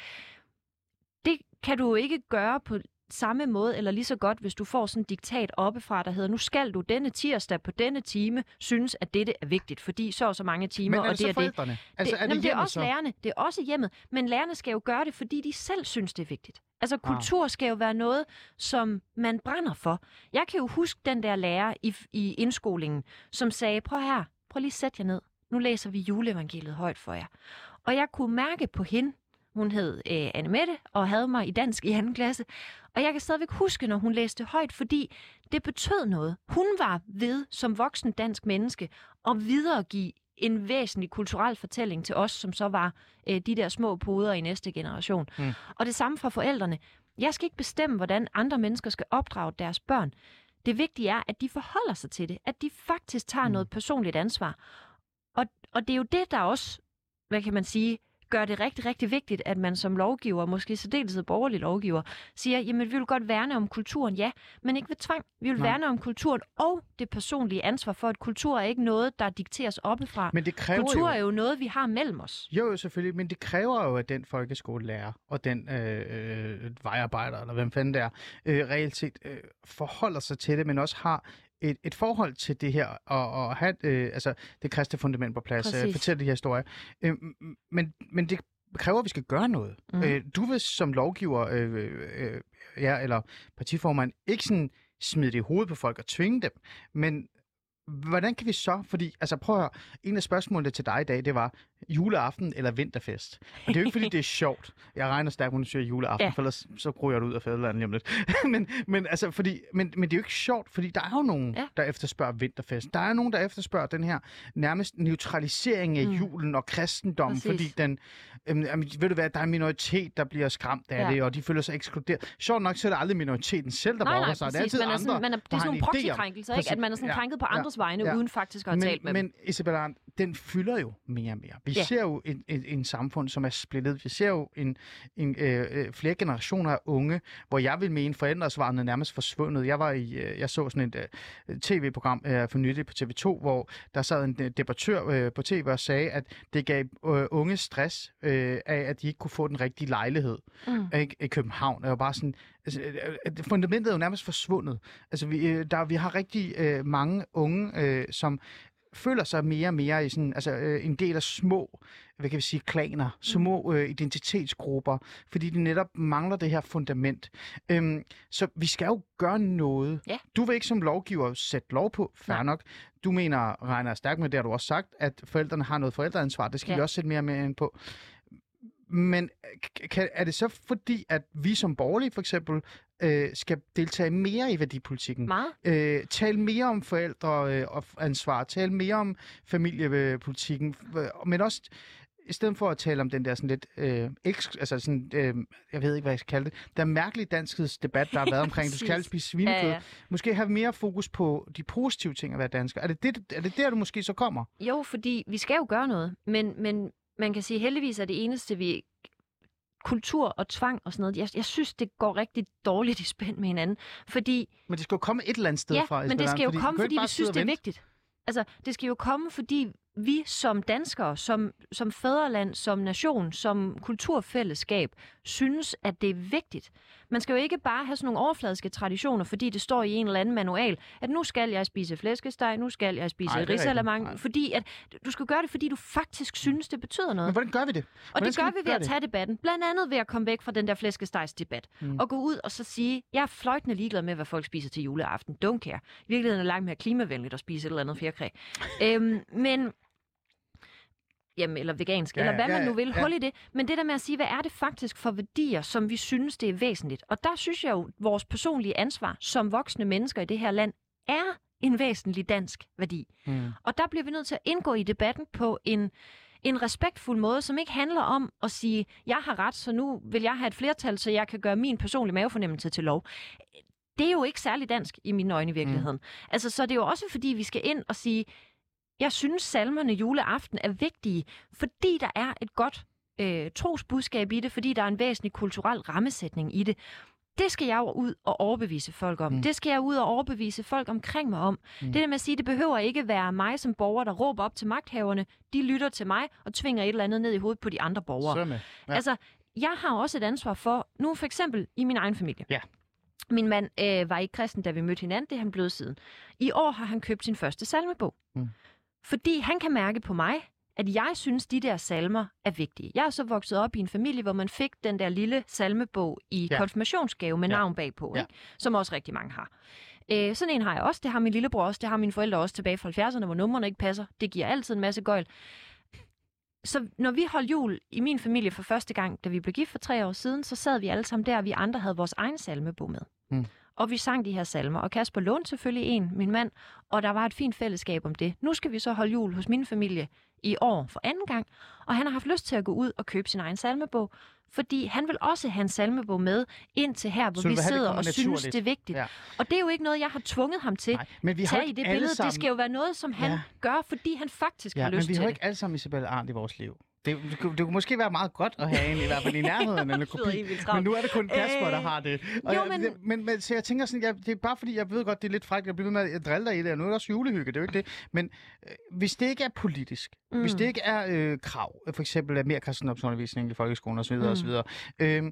Det kan du ikke gøre på samme måde, eller lige så godt, hvis du får sådan et diktat oppefra, der hedder, nu skal du denne tirsdag på denne time synes, at dette er vigtigt, fordi så og så mange timer, Men er og det så det er det. forældrene? Altså, det, er det, jamen, det er også så? lærerne. Det er også hjemmet. Men lærerne skal jo gøre det, fordi de selv synes, det er vigtigt. Altså, Ah. kultur skal jo være noget, som man brænder for. Jeg kan jo huske den der lærer i, i indskolingen, som sagde, prøv her, prøv lige at sætte jer ned. Nu læser vi juleevangeliet højt for jer. Og jeg kunne mærke på hende, hun hed øh, Anne Mette og havde mig i dansk i anden klasse. Og jeg kan stadigvæk huske, når hun læste højt, fordi det betød noget. Hun var ved som voksen dansk menneske at videregive en væsentlig kulturel fortælling til os, som så var øh, de der små poder i næste generation. Mm. Og det samme fra forældrene. Jeg skal ikke bestemme, hvordan andre mennesker skal opdrage deres børn. Det vigtige er, at de forholder sig til det. At de faktisk tager Mm. noget personligt ansvar. Og, og det er jo det, der også, hvad kan man sige, gør det rigtig, rigtig vigtigt, at man som lovgiver, måske i særdeleshed borgerlig lovgiver, siger, jamen vi vil godt værne om kulturen, ja, men ikke ved tvang. Vi vil Nej. værne om kulturen og det personlige ansvar for, at kultur er ikke noget, der dikteres oppefra. Men det kræver Kultur jo... er jo noget, vi har mellem os. Jo, jo, selvfølgelig, men det kræver jo, at den folkeskolelærer og den øh, øh, vejarbejder, eller hvem fanden det er, øh, reelt set øh, forholder sig til det, men også har et, et forhold til det her, og, og have øh, altså, det kristne fundament på plads, øh, fortælle de her historier. Øh, men, men det kræver, at vi skal gøre noget. Mm. Øh, du vil som lovgiver, øh, øh, ja, eller partiformand, ikke sådan smide det i hovedet på folk og tvinge dem, men hvordan kan vi så, fordi, altså prøv at høre, en af spørgsmålene til dig i dag, det var juleaften eller vinterfest. Og det er jo ikke, fordi det er sjovt. Jeg regner stærkt, når du siger juleaften, ja. Ja. for ellers så ryger du ud af fædrelandet lige om lidt. [LAUGHS] men, men, altså, fordi, men, men det er jo ikke sjovt, fordi der er jo nogen, ja. Ja. der efterspørger vinterfest. Der er nogen, der efterspørger den her nærmest neutralisering af mm. Julen og kristendommen, Præcis. fordi den, øhm, jamen, ved du hvad, der er en minoritet, der bliver skræmt af ja. Ja. det, og de føler sig ekskluderet. Sjovt nok, så er det aldrig minoriteten selv, der Nej, brokker nej, sig. Det er altid Man er andre, sådan, man er, det er sådan nogle proxykrænkelser, ikke? At man er sådan Ja. krænket på Ja. andres vegne, Ja. uden faktisk at have talt med men, dem. men Isabella, den fylder jo mere og mere. Vi ja. Ja. ser jo en, en, en samfund, som er splittet. Vi ser jo en, en, øh, øh, flere generationer af unge, hvor jeg vil mene, forældresvarene er nærmest forsvundet. Jeg var i, øh, jeg så sådan et øh, tv-program øh, for nylig på TV2, hvor der sad en øh, debattør øh, på tv og sagde, at det gav øh, unge stress øh, af, at de ikke kunne få den rigtige lejlighed Mm. ikke, i København. Var bare sådan, altså, øh, fundamentet er jo nærmest forsvundet. Altså, vi, øh, der, vi har rigtig øh, mange unge, øh, som føler sig mere og mere i sådan, altså, øh, en del af små, hvad kan vi sige, klaner, små øh, identitetsgrupper, fordi de netop mangler det her fundament. Øhm, så vi skal jo gøre noget. Ja. Du vil ikke som lovgiver sætte lov på, fair Nej. nok. Du mener, regner stærkt med det, har du også sagt, at forældrene har noget forældreansvar. Det skal Ja. vi også sætte mere og mere ind på. Men k- kan, er det så fordi, at vi som borgerlige for eksempel øh, skal deltage mere i værdipolitikken? Meget. Øh, tale mere om forældre øh, og ansvar, tale mere om familiepolitikken, øh, men også i stedet for at tale om den der sådan lidt, øh, eks, altså sådan, øh, jeg ved ikke, hvad jeg skal kalde det, der mærkelige danskhedsdebat, der har været [LAUGHS] omkring, du skal spise svinekød. Ja, ja. Måske have mere fokus på de positive ting at være dansker. Er det, det, er det der, du måske så kommer? Jo, fordi vi skal jo gøre noget, men, men man kan sige, heldigvis er det eneste, vi kultur og tvang og sådan noget, jeg, jeg synes, det går rigtig dårligt i spænd med hinanden, fordi Men det skal jo komme et eller andet sted ja, fra. men det skal jo Larsen, komme, fordi vi synes, det er vigtigt. Altså, det skal jo komme, fordi vi som danskere, som, som fædreland, som nation, som kulturfællesskab, synes, at det er vigtigt. Man skal jo ikke bare have sådan nogle overfladiske traditioner, fordi det står i en eller anden manual, at nu skal jeg spise flæskesteg, nu skal jeg spise det risalamang, fordi at du skal gøre det, fordi du faktisk synes, det betyder noget. Men hvordan gør vi det? Og Hvordan det skal gør vi ved gøre at det? tage debatten. Blandt andet ved at komme væk fra den der flæskestegsdebat. Mm. Og gå ud og så sige, jeg er fløjtende ligeglad med, hvad folk spiser til juleaften. Don't care. I virkeligheden er det langt mere klimavenligt at spise et eller andet fjerkræ. [LAUGHS] øhm, men... Jamen, eller vegansk, Ja, eller hvad ja, man nu vil. ja. Hold i det. Men det der med at sige, hvad er det faktisk for værdier, som vi synes, det er væsentligt? Og der synes jeg jo, vores personlige ansvar som voksne mennesker i det her land er en væsentlig dansk værdi. Mm. Og der bliver vi nødt til at indgå i debatten på en, en respektfuld måde, som ikke handler om at sige, jeg har ret, så nu vil jeg have et flertal, så jeg kan gøre min personlige mavefornemmelse til lov. Det er jo ikke særlig dansk i mine øjne i virkeligheden. Mm. Altså, så det er jo også fordi, vi skal ind og sige, jeg synes, salmerne juleaften er vigtige, fordi der er et godt øh, trosbudskab i det, fordi der er en væsentlig kulturel rammesætning i det. Det skal jeg ud og overbevise folk om. Mm. Det skal jeg ud og overbevise folk omkring mig om. Mm. Det der med at sige, det behøver ikke være mig som borger, der råber op til magthaverne. De lytter til mig og tvinger et eller andet ned i hovedet på de andre borgere. Ja. Ja. Altså, jeg har også et ansvar for, nu for eksempel i min egen familie. Ja. Min mand øh, var ikke kristen, da vi mødte hinanden. Det er han blevet siden. I år har han købt sin første salmebog. Mm. Fordi han kan mærke på mig, at jeg synes, de der salmer er vigtige. Jeg er så vokset op i en familie, hvor man fik den der lille salmebog i Ja. konfirmationsgave med ja. navn bagpå, Ja. ikke? som også rigtig mange har. Øh, sådan en har jeg også. Det har min lillebror også. Det har mine forældre også tilbage fra 70'erne, hvor numrene ikke passer. Det giver altid en masse gøjl. Så når vi holdt jul i min familie for første gang, da vi blev gift for tre år siden, så sad vi alle sammen der, og vi andre havde vores egen salmebog med. Mm. Og vi sang de her salmer, og Kasper lånte selvfølgelig en, min mand, og der var et fint fællesskab om det. Nu skal vi så holde jul hos min familie i år for anden gang, og han har haft lyst til at gå ud og købe sin egen salmebog, fordi han vil også have en salmebog med ind til her, hvor Så vi det sidder og synes, naturligt. det er vigtigt. Ja. Og det er jo ikke noget, jeg har tvunget ham til. Nej, men vi har Tag i det billede. sammen... Det skal jo være noget, som han Ja. gør, fordi han faktisk Ja, har men lyst vi til har jo det. ikke alle sammen Isabella Arndt i vores liv. Det, det, kunne- det kunne måske være meget godt at have en, i hvert fald i nærheden af [LAUGHS] en kopi. Men nu er det kun Kasper, der Øh, har det. jo, jeg, men- men, men så jeg tænker sådan, jeg, det er bare fordi, jeg ved godt, det er lidt frækt, jeg bliver med at drille dig i det, og nu er det også julehygge, det er jo ikke det. Men øh, hvis det ikke er politisk, mm. hvis det ikke er øh, krav, for eksempel af mere kristendomsundervisning i folkeskolen osv., mm. osv., øh,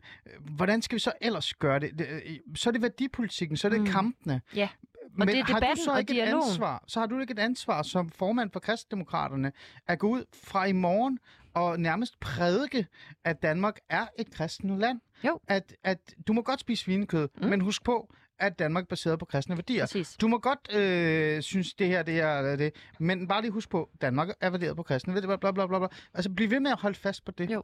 hvordan skal vi så ellers gøre det? det øh, så er det værdipolitikken, så er det mm. kampene. Ja. Men det er har du så og ikke et ansvar, så har du ikke et ansvar som formand for kristendemokraterne at gå ud fra i morgen og nærmest prædike, at Danmark er et kristent land. Jo. At, at du må godt spise svinekød, mm. men husk på, at Danmark er baseret på kristne værdier. Præcis. Du må godt øh, synes, det her, det her, er det, men bare lige husk på, Danmark er baseret på kristne værdier, bla, bla, bla, bla. Altså, bliv ved med at holde fast på det. Jo.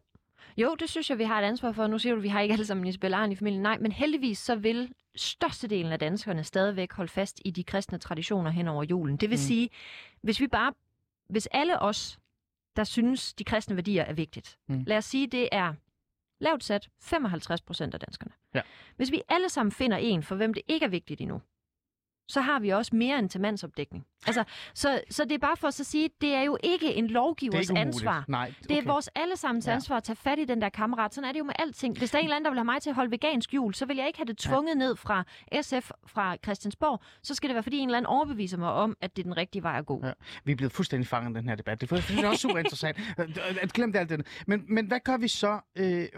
Jo, det synes jeg, vi har et ansvar for. Nu siger du, at vi har ikke alle sammen Isabel Arne i familien. Nej, men heldigvis så vil størstedelen af danskerne stadigvæk holde fast i de kristne traditioner hen over julen. Det vil mm. sige, hvis vi bare, hvis alle os, der synes, de kristne værdier er vigtigt, Mm. lad os sige, det er lavt sat 55 procent af danskerne. Ja. Hvis vi alle sammen finder en, for hvem det ikke er vigtigt endnu, så har vi også mere end til mandsopdækning. Altså, så, så det er bare for at så sige, det er jo ikke en Det er lovgivers ikke umuligt. ansvar. Nej, Det er okay. vores allesammens Ja. ansvar at tage fat i den der kammerat. Sådan er det jo med alting. Hvis der er en eller anden, der vil have mig til at holde vegansk jul, så vil jeg ikke have det tvunget ja. ned fra SF, fra Christiansborg. Så skal det være, fordi en eller anden overbeviser mig om, at det er den rigtige vej at gå. Ja. Vi er blevet fuldstændig fanget i den her debat. Det er, det også super interessant. [LAUGHS] At glem det alt det. Men, men hvad gør vi så øh,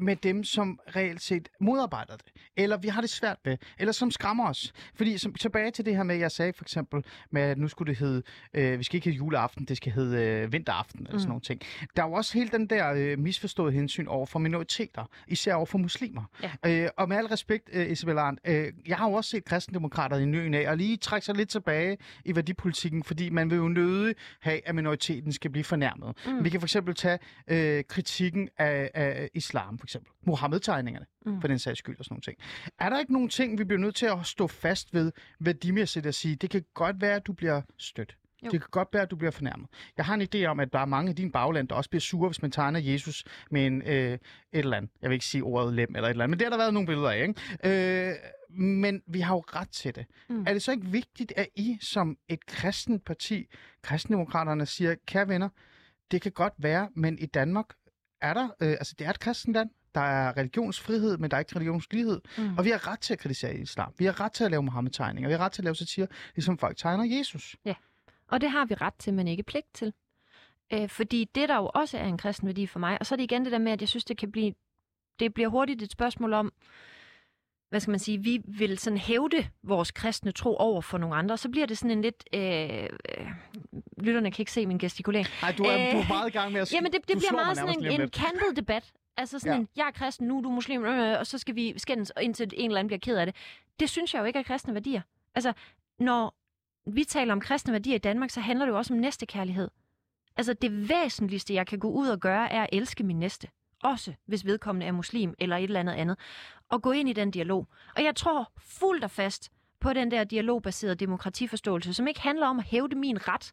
med dem, som reelt set modarbejder det? Eller vi har det svært ved? Eller som skræmmer os? Fordi som, så tilbage til det her med, jeg sagde for eksempel, med at nu skulle det hedde, øh, vi skal ikke hedde juleaften, det skal hedde øh, vinteraften, eller sådan Mm. nogle ting. Der er jo også hele den der øh, misforståede hensyn over for minoriteter, især over for muslimer. Ja. Øh, og med al respekt, øh, Isabel Arndt, øh, jeg har jo også set kristendemokrater i ny af, og lige trække sig lidt tilbage i værdipolitikken, fordi man vil jo nødig have, at minoriteten skal blive fornærmet. Mm. Vi kan for eksempel tage øh, kritikken af, af islam, for eksempel. Mohammed-tegningerne, Mm. for den sags skyld og sådan nogle ting. Er der ikke nogen ting, vi bliver nødt til at stå fast ved værdimæssigt at sige, det kan godt være, at du bliver stødt. Jo. Det kan godt være, at du bliver fornærmet. Jeg har en idé om, at der er mange i din bagland, der også bliver sure, hvis man tegner Jesus med en, øh, et eller andet. Jeg vil ikke sige ordet lem eller et eller andet, men det har der været nogle billeder af. Ikke? Øh, men vi har jo ret til det. Mm. Mm. Er det så ikke vigtigt, at I som et kristent parti, kristendemokraterne, siger, kære venner, det kan godt være, men i Danmark er der, øh, altså det er et kristent land, der er religionsfrihed, men der er ikke religionslighed. Mm. Og vi har ret til at kritisere islam. Vi har ret til at lave Mohammed-tegninger. Vi har ret til at lave satire, ligesom folk tegner Jesus. Og det har vi ret til, men ikke pligt til. Øh, fordi det, der jo også er en kristen værdi for mig, og så er det igen det der med, at jeg synes, det kan blive, det bliver hurtigt et spørgsmål om, hvad skal man sige, vi vil sådan hævde vores kristne tro over for nogle andre, så bliver det sådan en lidt, øh, øh, lytterne kan ikke se min gestikulering. Nej, du er, Øh, du er meget i gang med at [LAUGHS] Jamen, det, det bliver meget sådan en, en kantet debat. Altså sådan ja. En, jeg er kristen, nu er du muslim, øh, og så skal vi skændes, indtil en eller anden bliver ked af det. Det synes jeg jo ikke er kristne værdier. Altså, når vi taler om kristne værdier i Danmark, så handler det jo også om næstekærlighed. Altså, det væsentligste, jeg kan gå ud og gøre, er at elske min næste. Også hvis vedkommende er muslim eller et eller andet andet. Og gå ind i den dialog. Og jeg tror fuldt og fast på den der dialogbaserede demokratiforståelse, som ikke handler om at hævde min ret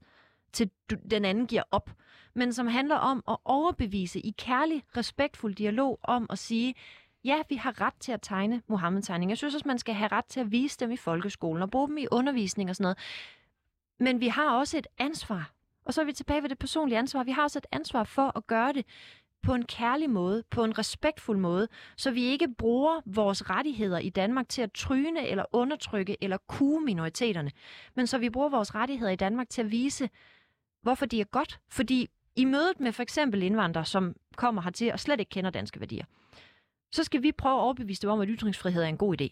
til du- den anden giver op, men som handler om at overbevise i kærlig, respektfuld dialog om at sige, ja, vi har ret til at tegne Mohammed-tegninger. Jeg synes også, man skal have ret til at vise dem i folkeskolen og bruge dem i undervisning og sådan noget. Men vi har også et ansvar. Og så er vi tilbage ved det personlige ansvar. Vi har også et ansvar for at gøre det på en kærlig måde, på en respektfuld måde, så vi ikke bruger vores rettigheder i Danmark til at tryne eller undertrykke eller kue minoriteterne, men så vi bruger vores rettigheder i Danmark til at vise, hvorfor de er godt. Fordi i mødet med for eksempel indvandrere, som kommer hertil og slet ikke kender danske værdier, så skal vi prøve at overbevise dem om, at ytringsfrihed er en god idé.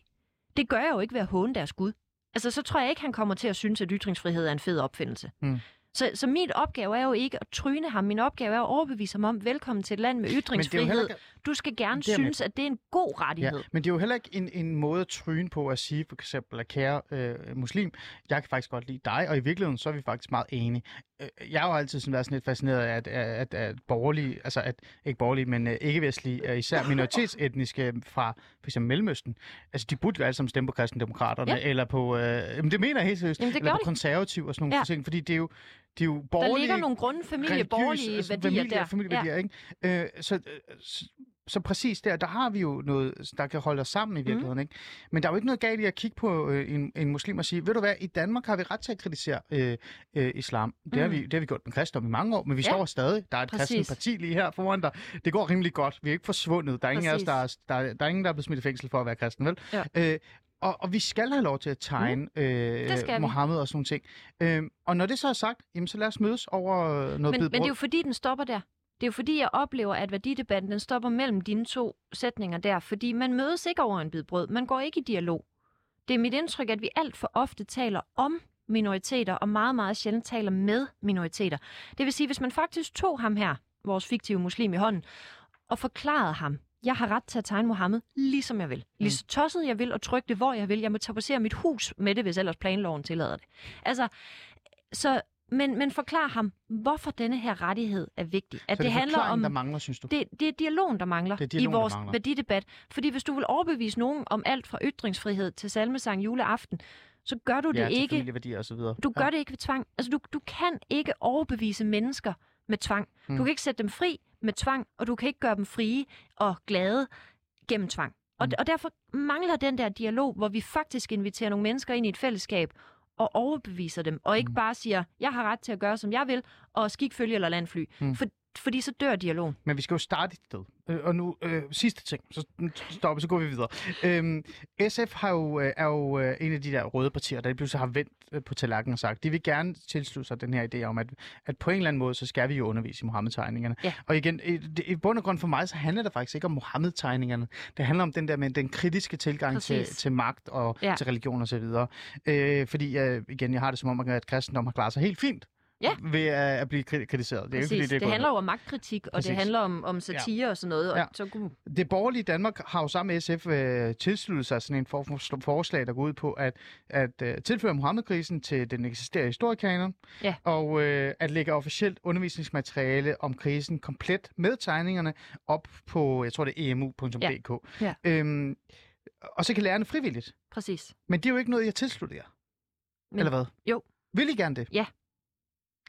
Det gør jeg jo ikke ved at håne deres Gud. Altså, så tror jeg ikke, han kommer til at synes, at ytringsfrihed er en fed opfindelse. Mm. Så, så min opgave er jo ikke at tryne ham. Min opgave er at overbevise ham om, velkommen til et land med ytringsfrihed. ikke, Du skal gerne Det er jeg med synes, at det er en god ja, rettighed. men det er jo heller ikke en, en måde at tryne på at sige, for eksempel, at kære øh, muslim, jeg kan faktisk godt lide dig, og i virkeligheden så er vi faktisk meget enige. Øh, Jeg har jo altid sådan været sådan lidt fascineret af, at, at, at borgerlige, altså at, ikke borgerlige, men øh, ikke-vestlige, øh, især [LAUGHS] minoritetsetniske fra for eksempel Mellemøsten, altså de burde jo alle sammen stemme på kristendemokraterne, Ja. eller på, øh, jamen det mener jeg helt seriøst, Jamen, det eller på de. konservativ og sådan nogle Ja. ja. ting, fordi det er jo, det er jo Der borgerlige, ligger nogle grunde familie, borgerlige altså, værdier familie, der. Familieværdier, ikke? Øh, så, øh, så, så præcis der, der har vi jo noget, der kan holde os sammen i virkeligheden. Mm. Ikke? Men der er jo ikke noget galt i at kigge på øh, en, en muslim og sige, ved du hvad, i Danmark har vi ret til at kritisere øh, øh, islam. Det, mm. har Mm. vi, det har vi gjort med kristendom i mange år, men vi Ja. står stadig. Der er et kristent parti lige her foran dig. Det går rimelig godt. Vi er ikke forsvundet. Der er ingen af os, der er, der, der er ingen, der er blevet smidt i fængsel for at være kristen, vel? Ja. Øh, og, og vi skal have lov til at tegne mm. Øh, vi. Mohammed og sådan nogle ting. Øh, og når det så er sagt, jamen, så lad os mødes over noget Men, men det er jo fordi, den stopper der. Det er jo fordi, jeg oplever, at værdidebatten den stopper mellem dine to sætninger der. Fordi man mødes ikke over en bid brød. Man går ikke i dialog. Det er mit indtryk, at vi alt for ofte taler om minoriteter, og meget, meget sjældent taler med minoriteter. Det vil sige, hvis man faktisk tog ham her, vores fiktive muslim i hånden, og forklarede ham, jeg har ret til at tegne Mohammed, ligesom jeg vil. Lige så tosset jeg vil, og trykke det, hvor jeg vil. Jeg må tapacere mit hus med det, hvis ellers planloven tillader det. Altså, så, men, men forklar ham, hvorfor denne her rettighed er vigtig. At så det, handler forklaringen, om... der mangler, synes du? Det, det er dialogen, der mangler Det er dialogen, i vores mangler. værdidebat. Fordi hvis du vil overbevise nogen om alt fra ytringsfrihed til salmesang juleaften, så gør du det ja, til ikke og så videre. du gør det ikke ved tvang. Altså, du, du kan ikke overbevise mennesker med tvang. Mm. Du kan ikke sætte dem fri med tvang, og du kan ikke gøre dem frie og glade gennem tvang. Og, Mm. og derfor mangler den der dialog, hvor vi faktisk inviterer nogle mennesker ind i et fællesskab og overbeviser dem, og ikke Mm. bare siger, jeg har ret til at gøre, som jeg vil, og skik følge eller landfly. Mm. For, fordi så dør dialogen. Men vi skal jo starte et sted. øh, og nu øh, sidste ting, så stopper, så går vi videre. Øhm, SF har jo, øh, er jo øh, en af de der røde partier, der pludselig har vendt øh, på tallerkenen og sagt, de vil gerne tilslutte sig den her idé om, at, at på en eller anden måde, så skal vi jo undervise i Mohammed-tegningerne. Ja. Og igen, i, i bund og grund for mig, så handler det faktisk ikke om Mohammed-tegningerne. Det handler om den der med den kritiske tilgang til, Præcis. til magt og Ja. til religion og så videre. Øh, fordi, øh, igen, jeg har det som om, at kristendom har klaret sig helt fint Ja. ved at, at blive kri- kritiseret. Det er Præcis. ikke, fordi det, er det handler jo om magtkritik, og Præcis. det handler om, om satire og sådan noget. Og Ja. så kunne, Det borgerlige Danmark har jo sammen med SF øh, tilsluttet sig sådan en for, for, forslag, der går ud på at, at øh, tilføre Mohammed-krisen til den eksisterende historiekanon, Ja. og øh, at lægge officielt undervisningsmateriale om krisen komplet med tegningerne op på, jeg tror det er emu.dk. Ja. Øhm, og så kan lærerne frivilligt. præcis. Men det er jo ikke noget, jeg tilslutter jer. Men- Eller hvad? Jo. Vil I gerne det? Ja.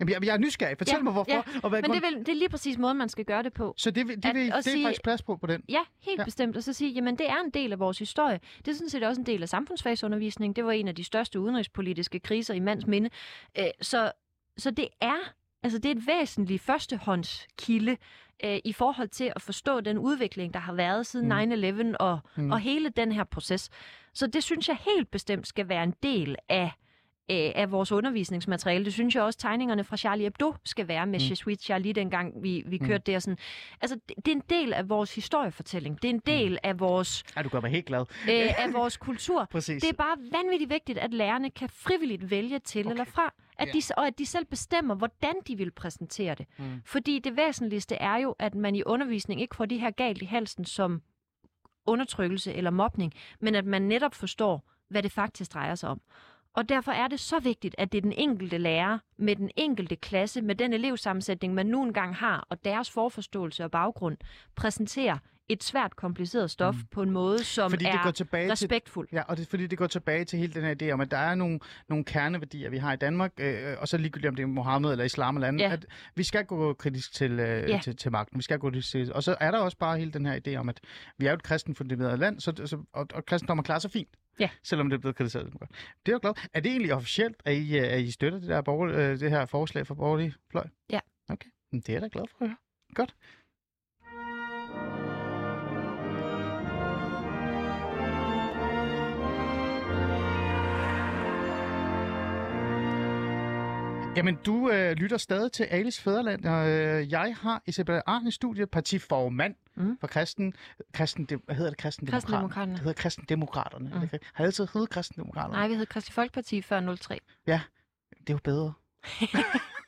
Jamen, jeg, jeg er nysgerrig. Fortæl Ja, mig, hvorfor. ja. Og hvad Men det, vil, det er lige præcis måden, man skal gøre det på. Så det, det, at- vil, det er sige- faktisk plads på på den? Ja, helt Ja. bestemt. Og så sige, jamen det er en del af vores historie. Det er sådan set også en del af samfundsfagsundervisning. Det var en af de største udenrigspolitiske kriser i mands minde. Øh, Så, så det er altså det er et væsentligt førstehåndskilde øh, i forhold til at forstå den udvikling, der har været siden Mm. 9-11 og, mm. og hele den her proces. Så det synes jeg helt bestemt skal være en del af øh, af vores undervisningsmateriale. Det synes jeg også, tegningerne fra Charlie Hebdo skal være med Mm. mm. Je suis Charlie, dengang vi, vi Mm. kørte det. Og sådan. Altså, det, det er en del af vores historiefortælling. Det er en del af vores, Ja, du gør mig helt glad. øh, af vores kultur. [LAUGHS] Præcis. Det er bare vanvittigt vigtigt, at lærerne kan frivilligt vælge til okay. eller fra, at Ja. de, og at de selv bestemmer, hvordan de vil præsentere det. Mm. Fordi det væsentligste er jo, at man i undervisning ikke får de her galt i halsen som undertrykkelse eller mobning, men at man netop forstår, hvad det faktisk drejer sig om. Og derfor er det så vigtigt, at det er den enkelte lærer med den enkelte klasse, med den elevsammensætning, man nu engang har, og deres forforståelse og baggrund, præsenterer et svært kompliceret stof mm. på en måde, som Fordi det er går tilbage til respektfuld. Ja, og det er fordi, det går tilbage til hele den her idé om, at der er nogle, nogle kerneværdier, vi har i Danmark, øh, og så ligegyldigt om det er Mohammed eller islam eller andet, Ja. at vi skal gå kritisk til, øh, Ja. til, til magten. Vi skal gå kritisk til Og så er der også bare hele den her idé om, at vi er jo et kristen funderet land, så, så, og, og kristendommen klarer sig fint. Ja. Selvom det er blevet kritiseret. Det er jo glad. Er det egentlig officielt, at I, øh, at I støtter det, der borger, øh, det her forslag for borgerlig fløj? Ja. Okay, det er jeg da glad for at høre. Godt. Jamen, du øh, lytter stadig til Alice Fæderland, og øh, jeg har Isabella Arn i studiet, partiformand mm. For kristen, kristen, det, hvad hedder det, kristendemokraterne? Kristendemokraterne. Det hedder kristendemokraterne. Mm. Det, har det altid heddet kristendemokraterne? Nej, vi hed Kristi Folkeparti før 03. Det er jo bedre. [LAUGHS]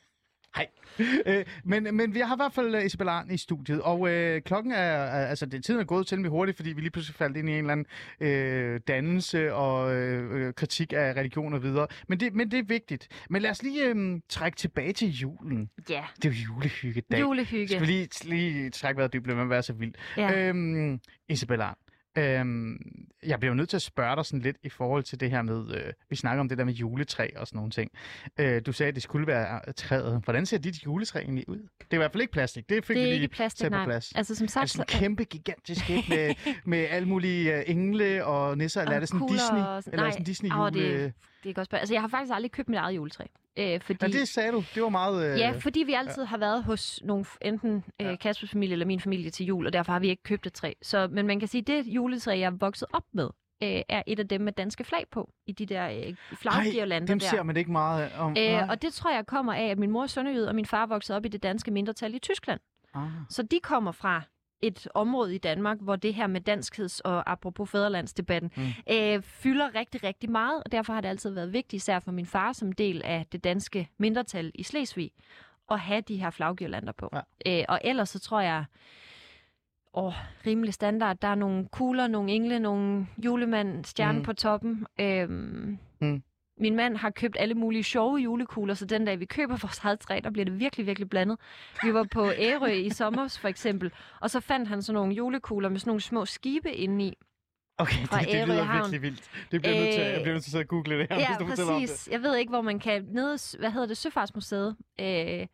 Hej. [LAUGHS] Øh, men, men vi har i hvert fald øh, Isabella Arn i studiet, og øh, klokken er, er, altså det, tiden er gået temmelig hurtigt, fordi vi lige pludselig faldt ind i en eller anden øh, dannelse og øh, øh, kritik af religion og videre. Men det, men det er vigtigt. Men lad os lige øh, trække tilbage til julen. Ja, Det er jo julehyggedag. julehygge. Skal vi lige, lige trække vejret dybt, at være så vild. Ja. Øhm, Isabella Arn, øhm, jeg bliver jo nødt til at spørge dig sådan lidt i forhold til det her med, øh, vi snakker om det der med juletræ og sådan nogle ting. Øh, du sagde, at det skulle være øh, træet. Hvordan ser dit juletræ egentlig ud? Det er i hvert fald ikke plastik. Det fik det vi er lige ikke plastik, tage på nej. plads. Altså som sagt, sådan så- kæmpe, gigantisk et med, [LAUGHS] med alle mulige øh, engle og nisser, eller er det sådan Disney? og sådan- Eller er nej, sådan Disney jule... det, det er godt spørgsmål. Altså jeg har faktisk aldrig købt mit eget juletræ. Øh, fordi... Ja, det sagde du. Det var meget... Øh... Ja, fordi vi altid har været hos nogle, enten øh, Ja. Kaspers familie eller min familie til jul, og derfor har vi ikke købt et træ. Så, men man kan sige, at det juletræ, jeg er vokset op med, øh, er et af dem med danske flag på, i de der øh, flaggirlander dem der. ser man ikke meget om. Øh, og det tror jeg kommer af, at min mor er sønderjyd, og min far voksede op i det danske mindretal i Tyskland. ah. Så de kommer fra et område i Danmark, hvor det her med danskheds- og apropos fæderlandsdebatten, Mm. øh, fylder rigtig, rigtig meget, og derfor har det altid været vigtigt, især for min far som del af det danske mindretal i Slesvig, at have de her flaggirlander på. Ja. Øh, og ellers så tror jeg, åh, rimelig standard, der er nogle kugler, nogle engle, nogle julemand, stjerne mm. på toppen. Øhm, Mm. Min mand har købt alle mulige sjove julekugler, så den dag vi køber vores eget træ, der bliver det virkelig, virkelig blandet. Vi var på Ærø i sommer for eksempel, og så fandt han sådan nogle julekugler med sådan nogle små skibe indeni. Okay, fra det, det lyder Havn. virkelig vildt. Det bliver øh... nødt til, jeg bliver nødt til at google det her, Ja, hvis du fortæller om det. præcis. Jeg ved ikke, hvor man kan... Nede, hvad hedder det? Søfartsmuseet øh,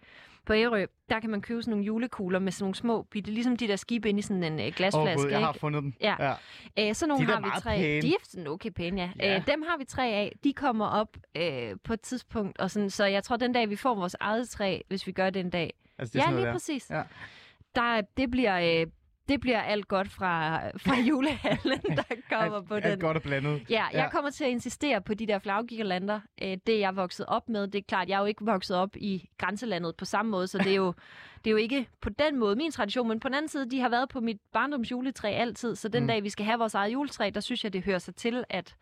på Ærø, der kan man købe sådan nogle julekugler med sådan nogle små bitte, ligesom de der skibe inde i sådan en øh, Åh glasflaske. gud, jeg har ikke? fundet dem. Ja. ja. Æ, så nogle De har vi tre. pæne. De er sådan okay pæne, ja. Ja. Æ, dem har vi tre af. De kommer op øh, på et tidspunkt. Og sådan, så jeg tror, den dag, vi får vores eget træ, hvis vi gør det en dag. Altså, det er Ja, sådan lige noget præcis. Ja. Der, det bliver... Øh, det bliver alt godt fra, fra [LAUGHS] julehallen, der kommer alt, på alt den. godt og blandet. Ja, jeg kommer til at insistere på de der flaggirlander. Øh, Det er jeg vokset op med. Det er klart, jeg er jo ikke vokset op i grænselandet på samme måde, så det er jo, [LAUGHS] det er jo ikke på den måde min tradition. Men på den anden side, de har været på mit barndoms juletræ altid, så den mm. dag, vi skal have vores eget juletræ, der synes jeg, det hører sig til, at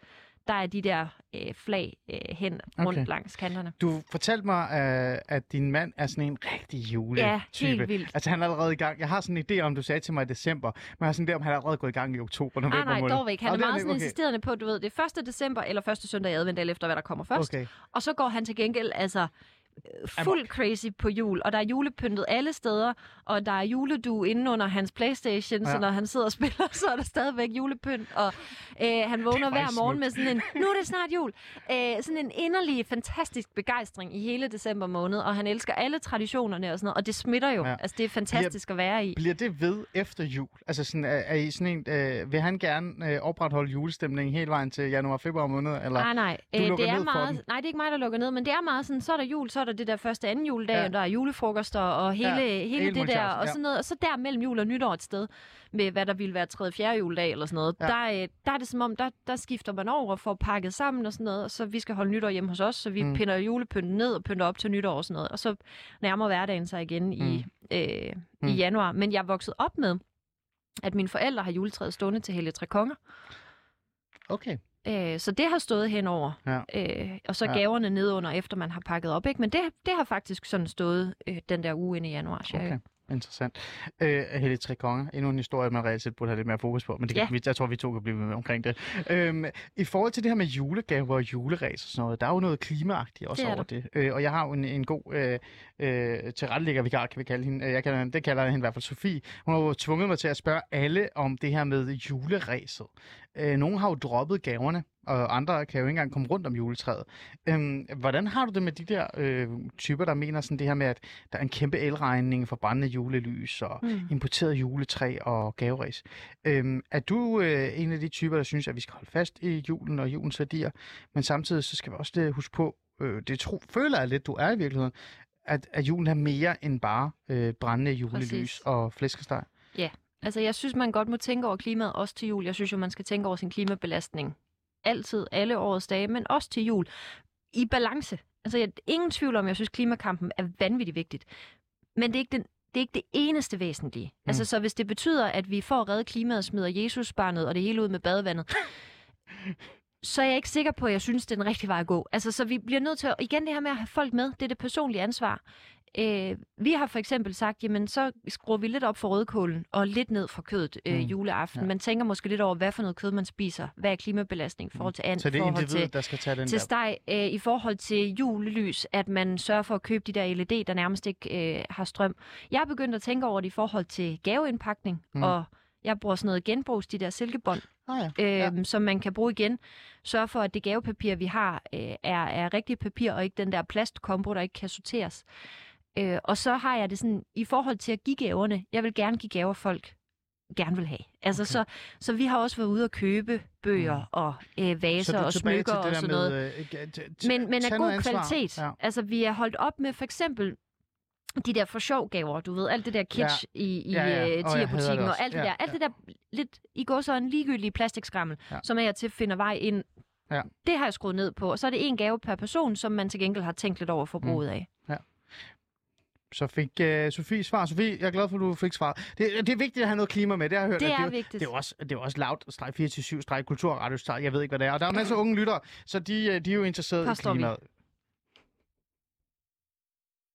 der er de der øh, flag øh, hen rundt Okay. langs kanterne. Du fortalte mig, øh, at din mand er sådan en rigtig juletype. Ja, helt vildt. Altså, han er allerede i gang. Jeg har sådan en idé om, du sagde til mig i december, men jeg har sådan en idé om, han er allerede gået i gang i oktober, Ah, nej, måned. dog ikke. Han er det meget sådan ikke. insisterende på, du ved, det er 1. december eller første søndag i advent, eller efter hvad der kommer først. Okay. Og så går han til gengæld altså fuld crazy på jul, og der er julepyntet alle steder, og der er juledue inde under hans Playstation, ja. Så når han sidder og [LAUGHS] spiller, så er der stadigvæk julepynt, og øh, han vågner hver morgen smukt. med sådan en, nu er det snart jul, øh, sådan en inderlig, fantastisk begejstring i hele december måned, og han elsker alle traditionerne og sådan noget, og det smitter jo. Ja. Altså, det er fantastisk at være i. Bliver det ved efter jul? Altså, sådan, er, er I sådan en, øh, vil han gerne øh, opretholde julestemningen hele vejen til januar, februar måned? Eller? Nej, nej. du Øh, lukker det er ned for meget, nej, det er ikke mig, der lukker ned, men det er meget sådan, så er der jul, så er der det der første anden juledag, Ja. og der er julefrokoster og hele, Ja, hele, det der, og sådan noget. Og så der mellem jul og nytår et sted, med hvad der ville være tredje fjerde juledag eller sådan noget, Ja. der, øh, der er det som om, der, der skifter man over og får pakket sammen og sådan noget, og så vi skal holde nytår hjemme hos os, så vi Mm. mm. pinder julepynten ned og pynter op til nytår og sådan noget, og så nærmer hverdagen sig igen i, øh, Mm. i januar. Men jeg er vokset op med, at mine forældre har juletræet stående til Helge Tre Konger. Okay. Øh, så det har stået henover. Ja. Øh, og så Ja. gaverne nedunder, efter man har pakket op. Ikke? Men det, det har faktisk sådan stået øh, den der uge inde i januar, cirka. Okay. Interessant. Øh, Helge Tre Konger, endnu en historie, man reelt set burde have lidt mere fokus på, men det kan, Ja. vi, jeg tror, vi to kan blive med omkring det. Øhm, I forhold til det her med julegaver og juleræs og sådan noget, der er jo noget klimaagtigt også Det er over det. Øh, og jeg har jo en, en god øh, øh, tilrettelægger, vikar, kan vi kalde hende. Øh, Jeg kalder, det kalder hende i hvert fald Sofie. Hun har jo tvunget mig til at spørge alle om det her med juleræset. Øh, nogle har jo droppet gaverne, og andre kan jo ikke engang komme rundt om juletræet. Øhm, hvordan har du det med de der øh, typer, der mener sådan det her med, at der er en kæmpe elregning for brændende julelys og mm. Importeret juletræ og gaveræs? Øhm, er du øh, en af de typer, der synes, at vi skal holde fast i julen og julens værdier, men samtidig så skal vi også øh, huske på, øh, det tro, føler jeg lidt, du er i virkeligheden, at, at julen er mere end bare øh, brændende julelys Præcis. og flæskesteg? Altså, jeg synes, man godt må tænke over klimaet også til jul. Jeg synes jo, man skal tænke over sin klimabelastning. Altid, alle årets dage, men også til jul. I balance. Altså, jeg, ingen tvivl om, jeg synes, klimakampen er vanvittigt vigtigt. Men det er ikke den, det er ikke det eneste væsentlige. Mm. Altså, så hvis det betyder, at vi får reddet klimaet og smider Jesusbarnet og det hele ud med badevandet, [LAUGHS] så er jeg ikke sikker på, at jeg synes, det er den rigtige vej at gå. Altså, så vi bliver nødt til at, igen det her med at have folk med, det er det personlige ansvar. Øh, vi har for eksempel sagt, jamen så skruer vi lidt op for rødkålen og lidt ned for kødet øh, Mm. juleaften. Ja. Man tænker måske lidt over, hvad for noget kød man spiser. Hvad er klimabelastning i forhold til and, Så det er forhold til, der skal tage den til steg, øh, i forhold til julelys, at man sørger for at købe de der LED, der nærmest ikke øh, har strøm. Jeg er begyndt at tænke over det i forhold til gaveindpakning, Mm. mm. og jeg bruger sådan noget genbrugs, de der silkebånd, Ah, ja. øh, Ja. ja. som man kan bruge igen. Sørg for, at det gavepapir, vi har, øh, er, er rigtigt papir, og ikke den der plastkombo, der ikke kan sorteres. Øh, og så har jeg det sådan, i forhold til at give gaverne, jeg vil gerne give gaver, folk gerne vil have. Altså, Okay. så, så vi har også været ude og købe bøger Mm. mm. og øh, vaser er og smykker og sådan noget. med, øh, Men, men af god ansvar. kvalitet. Ja. Altså, vi er holdt op med for eksempel de der for sjov gaver, du ved, alt det der kitsch ja. i, i Ja, ja. ja, ja. jeg det tierbutikken og alt det Ja, der. Alt det der lidt, i går så en ligegyldig plastikskrammel, Ja. ja. som er til finder vej ind. Ja. Det har jeg skruet ned på, og så er det en gave per person, som man til gengæld har tænkt lidt over forbruget af. Så fik uh, Sofie svar. Sofie, jeg er glad for, at du fik svar. Det, det er vigtigt at have noget klima med, det har jeg hørt. Det er jo- vigtigt. Det er også, det er også lavt, streg 24 streg kulturradio, streg, jeg ved ikke, hvad det er. Og der er masser af unge lyttere, så de, øh, de er jo interesserede Påstår i vi. klimaet.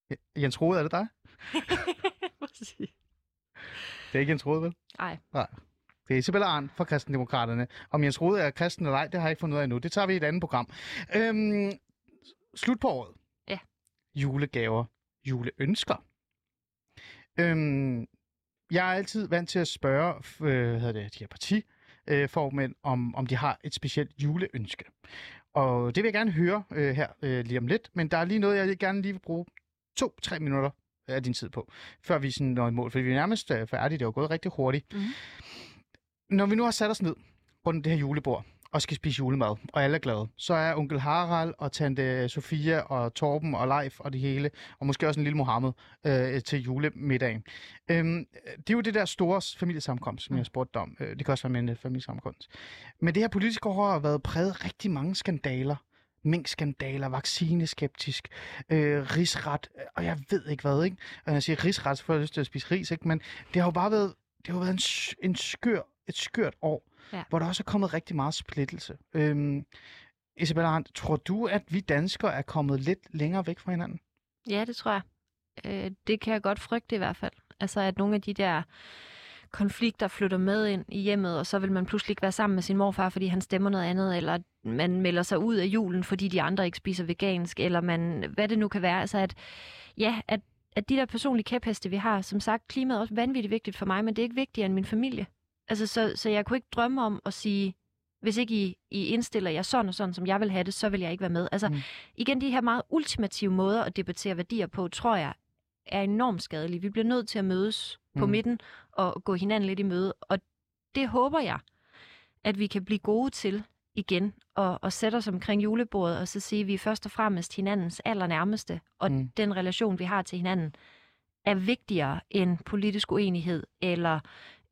Ja, Jens Rode, er det dig? [LAUGHS] Det er ikke Jens Rode, vel? Nej. Nej. Det er Isabella Arndt fra Kristendemokraterne. Om Jens Rode er kristen eller ej, det har jeg ikke fundet ud af endnu. Det tager vi i et andet program. Øhm, slut på året. Ja. Julegaver. Juleønsker. Øhm, jeg er altid vant til at spørge øh, hvad det, de her partiformænd, om, om de har et specielt juleønske. Og det vil jeg gerne høre øh, her øh, lige om lidt, men der er lige noget, jeg gerne lige vil bruge to-tre minutter af din tid på, før vi sådan når i mål, for vi er nærmest øh, færdige, det er jo gået rigtig hurtigt. Mhm. Når vi nu har sat os ned rundt det her julebord, og skal spise julemad, og alle er glade. Så er onkel Harald og tante Sofia og Torben og Leif og det hele, og måske også en lille Mohammed øh, til julemiddagen. Øhm, det er jo det der store familiesamkomst, som jeg spurgte dig om. Øh, det kan også være med en familiesamkomst. Men det her politiske år har været præget af rigtig mange skandaler. Mink-skandaler, vaccineskeptisk, øh, rigsret, øh, og jeg ved ikke hvad, ikke? Og når jeg siger rigsret, så får jeg lyst til at spise ris, ikke? Men det har jo bare været, det har jo været en, en skør, et skørt år, Ja. hvor der også er kommet rigtig meget splittelse. Øhm, Isabella Arndt, tror du, at vi danskere er kommet lidt længere væk fra hinanden? Ja, det tror jeg. Øh, det kan jeg godt frygte i hvert fald. Altså, at nogle af de der konflikter flytter med ind i hjemmet, og så vil man pludselig ikke være sammen med sin morfar, fordi han stemmer noget andet, eller man melder sig ud af julen, fordi de andre ikke spiser vegansk, eller man, hvad det nu kan være. Altså, at, ja, at, at de der personlige kæpheste, vi har, som sagt, klimaet er også vanvittigt vigtigt for mig, men det er ikke vigtigere end min familie. Altså, så, så jeg kunne ikke drømme om at sige, hvis ikke I, I indstiller jer sådan og sådan, som jeg vil have det, så vil jeg ikke være med. Altså, Mm. igen, de her meget ultimative måder at debattere værdier på, tror jeg, er enormt skadelige. Vi bliver nødt til at mødes mm. på midten og gå hinanden lidt i møde. Og det håber jeg, at vi kan blive gode til igen og, og sætte os omkring julebordet og så sige, at vi er først og fremmest hinandens allernærmeste, og mm. den relation, vi har til hinanden, er vigtigere end politisk uenighed eller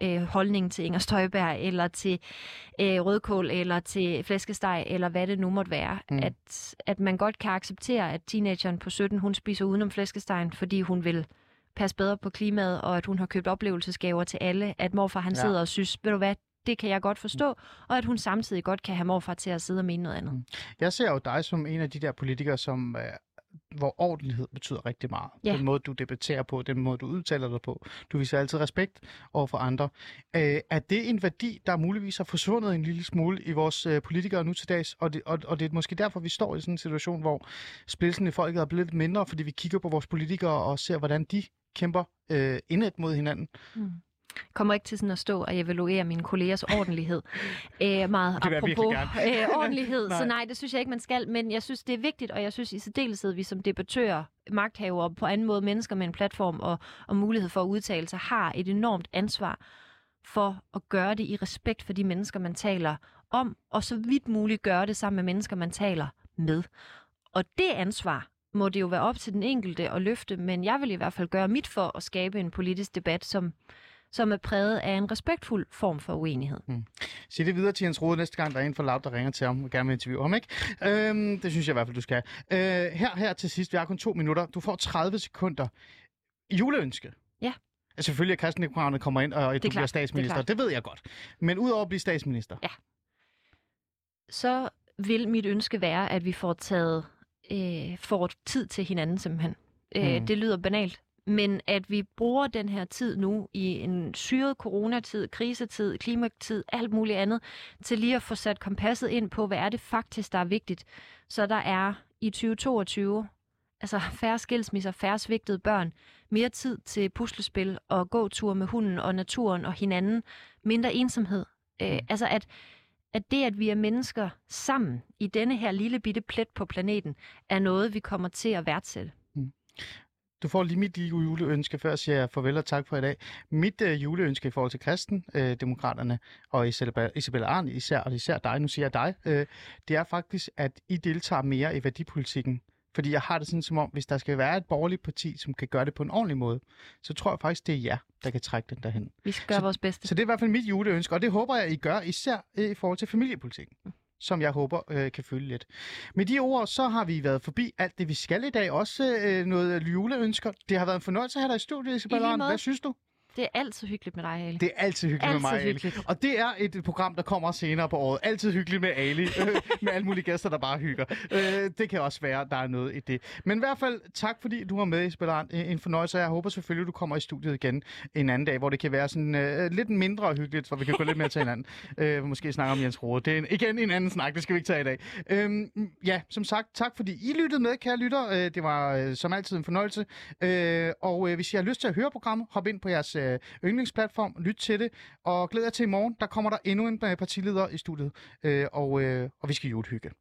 øh, holdning til Inger Støjberg, eller til øh, rødkål, eller til flæskesteg, eller hvad det nu måtte være. Mm. At, at man godt kan acceptere, at teenageren på 17, hun spiser udenom flæskestegen, fordi hun vil passe bedre på klimaet, og at hun har købt oplevelsesgaver til alle, at morfar han Ja. ja. sidder og synes, ved du hvad, det kan jeg godt forstå, og at hun samtidig godt kan have morfar til at sidde og mene noget andet. Mm. Jeg ser jo dig som en af de der politikere, som, øh, hvor ordentlighed betyder rigtig meget. Ja. Den måde, du debatterer på, den måde, du udtaler dig på. Du viser altid respekt over for andre. Øh, er det en værdi, der muligvis har forsvundet en lille smule i vores øh, politikere nu til dags? Og det, og, og det er måske derfor, vi står i sådan en situation, hvor splittelsen i folket er blevet lidt mindre, fordi vi kigger på vores politikere og ser, hvordan de kæmper øh, indet mod hinanden. Kommer ikke til sådan at stå og evaluere mine kollegers ordentlighed. Æh, [LAUGHS] meget Det apropos øh, ordentlighed, [LAUGHS] Nej. så nej, det synes jeg ikke, man skal. Men jeg synes, det er vigtigt, og jeg synes i særdeleshed, vi som debattører, magthavere og på anden måde mennesker med en platform og, og mulighed for at udtale sig, har et enormt ansvar for at gøre det i respekt for de mennesker, man taler om, og så vidt muligt gøre det sammen med mennesker, man taler med. Og det ansvar må det jo være op til den enkelte at løfte, men jeg vil i hvert fald gøre mit for at skabe en politisk debat, som, som er præget af en respektfuld form for uenighed. Sig det videre til Jens Rode næste gang, der er en for laut, der ringer til ham og gerne vil interviewe ham, ikke? Øhm, det synes jeg i hvert fald, du skal. Øh, her, her til sidst, vi har kun to minutter. Du får 30 sekunder. Juleønske. Ja. Altså, selvfølgelig, at kristendemokraterne kommer ind, og du bliver klart, det er statsminister. klart. Det, ved jeg godt. Men udover at blive statsminister. Ja. Så vil mit ønske være, at vi får taget øh, får tid til hinanden simpelthen. Mm. Øh, det lyder banalt, men at vi bruger den her tid nu i en syret coronatid, krisetid, klimatid, alt muligt andet, til lige at få sat kompasset ind på, hvad er det faktisk, der er vigtigt. Så der er i 2022 altså færre skilsmisser, færre svigtede børn, mere tid til puslespil og gåtur med hunden og naturen og hinanden, mindre ensomhed. Øh, altså at, at det, at vi er mennesker sammen i denne her lille bitte plet på planeten, er noget, vi kommer til at værdsætte. Du får lige mit juleønske, før jeg siger farvel og tak for i dag. Mit øh, juleønske i forhold til kristen, øh, demokraterne og Isabella, Isabella Arndt især, og især dig, nu siger jeg dig, øh, det er faktisk, at I deltager mere i værdipolitikken. Fordi jeg har det sådan som om, hvis der skal være et borgerligt parti, som kan gøre det på en ordentlig måde, så tror jeg faktisk, det er jer, der kan trække den derhen. Vi skal gøre Så- vores bedste. Så det er i hvert fald mit juleønske, og det håber jeg, I gør, især øh, i forhold til familiepolitikken som jeg håber øh, kan følge lidt. Med de ord, så har vi været forbi alt det, vi skal i dag. Også øh, noget juleønsker. Det har været en fornøjelse at have dig i studiet, Isabella. Hvad synes du? Det er altid hyggeligt med dig, Ali. Det er altid hyggeligt Altid med mig, Ali. hyggeligt. Og det er et program, der kommer senere på året. Altid hyggeligt med Ali. øh, [LAUGHS] med alle mulige gæster, der bare hygger. Øh, det kan også være, der er noget i det. Men i hvert fald, tak fordi du var med, Isabella. Arndt. En en fornøjelse. Jeg håber selvfølgelig, du kommer i studiet igen en anden dag, hvor det kan være sådan øh, lidt mindre hyggeligt, så vi kan gå lidt mere til hinanden. [LAUGHS] Øh, måske snakke om Jens Rode. Det er en, igen en anden snak, det skal vi ikke tage i dag. Øhm, ja, som sagt, tak fordi I lyttede med, kære lytter. Øh, det var øh, som altid en fornøjelse. Øh, og øh, hvis I har lyst til at høre programmet, hop ind på jeres øh, yndlingsplatform, lyt til det, og glæder jer til i morgen. Der kommer der endnu en øh, partileder i studiet, øh, og, øh, og vi skal jo hygge.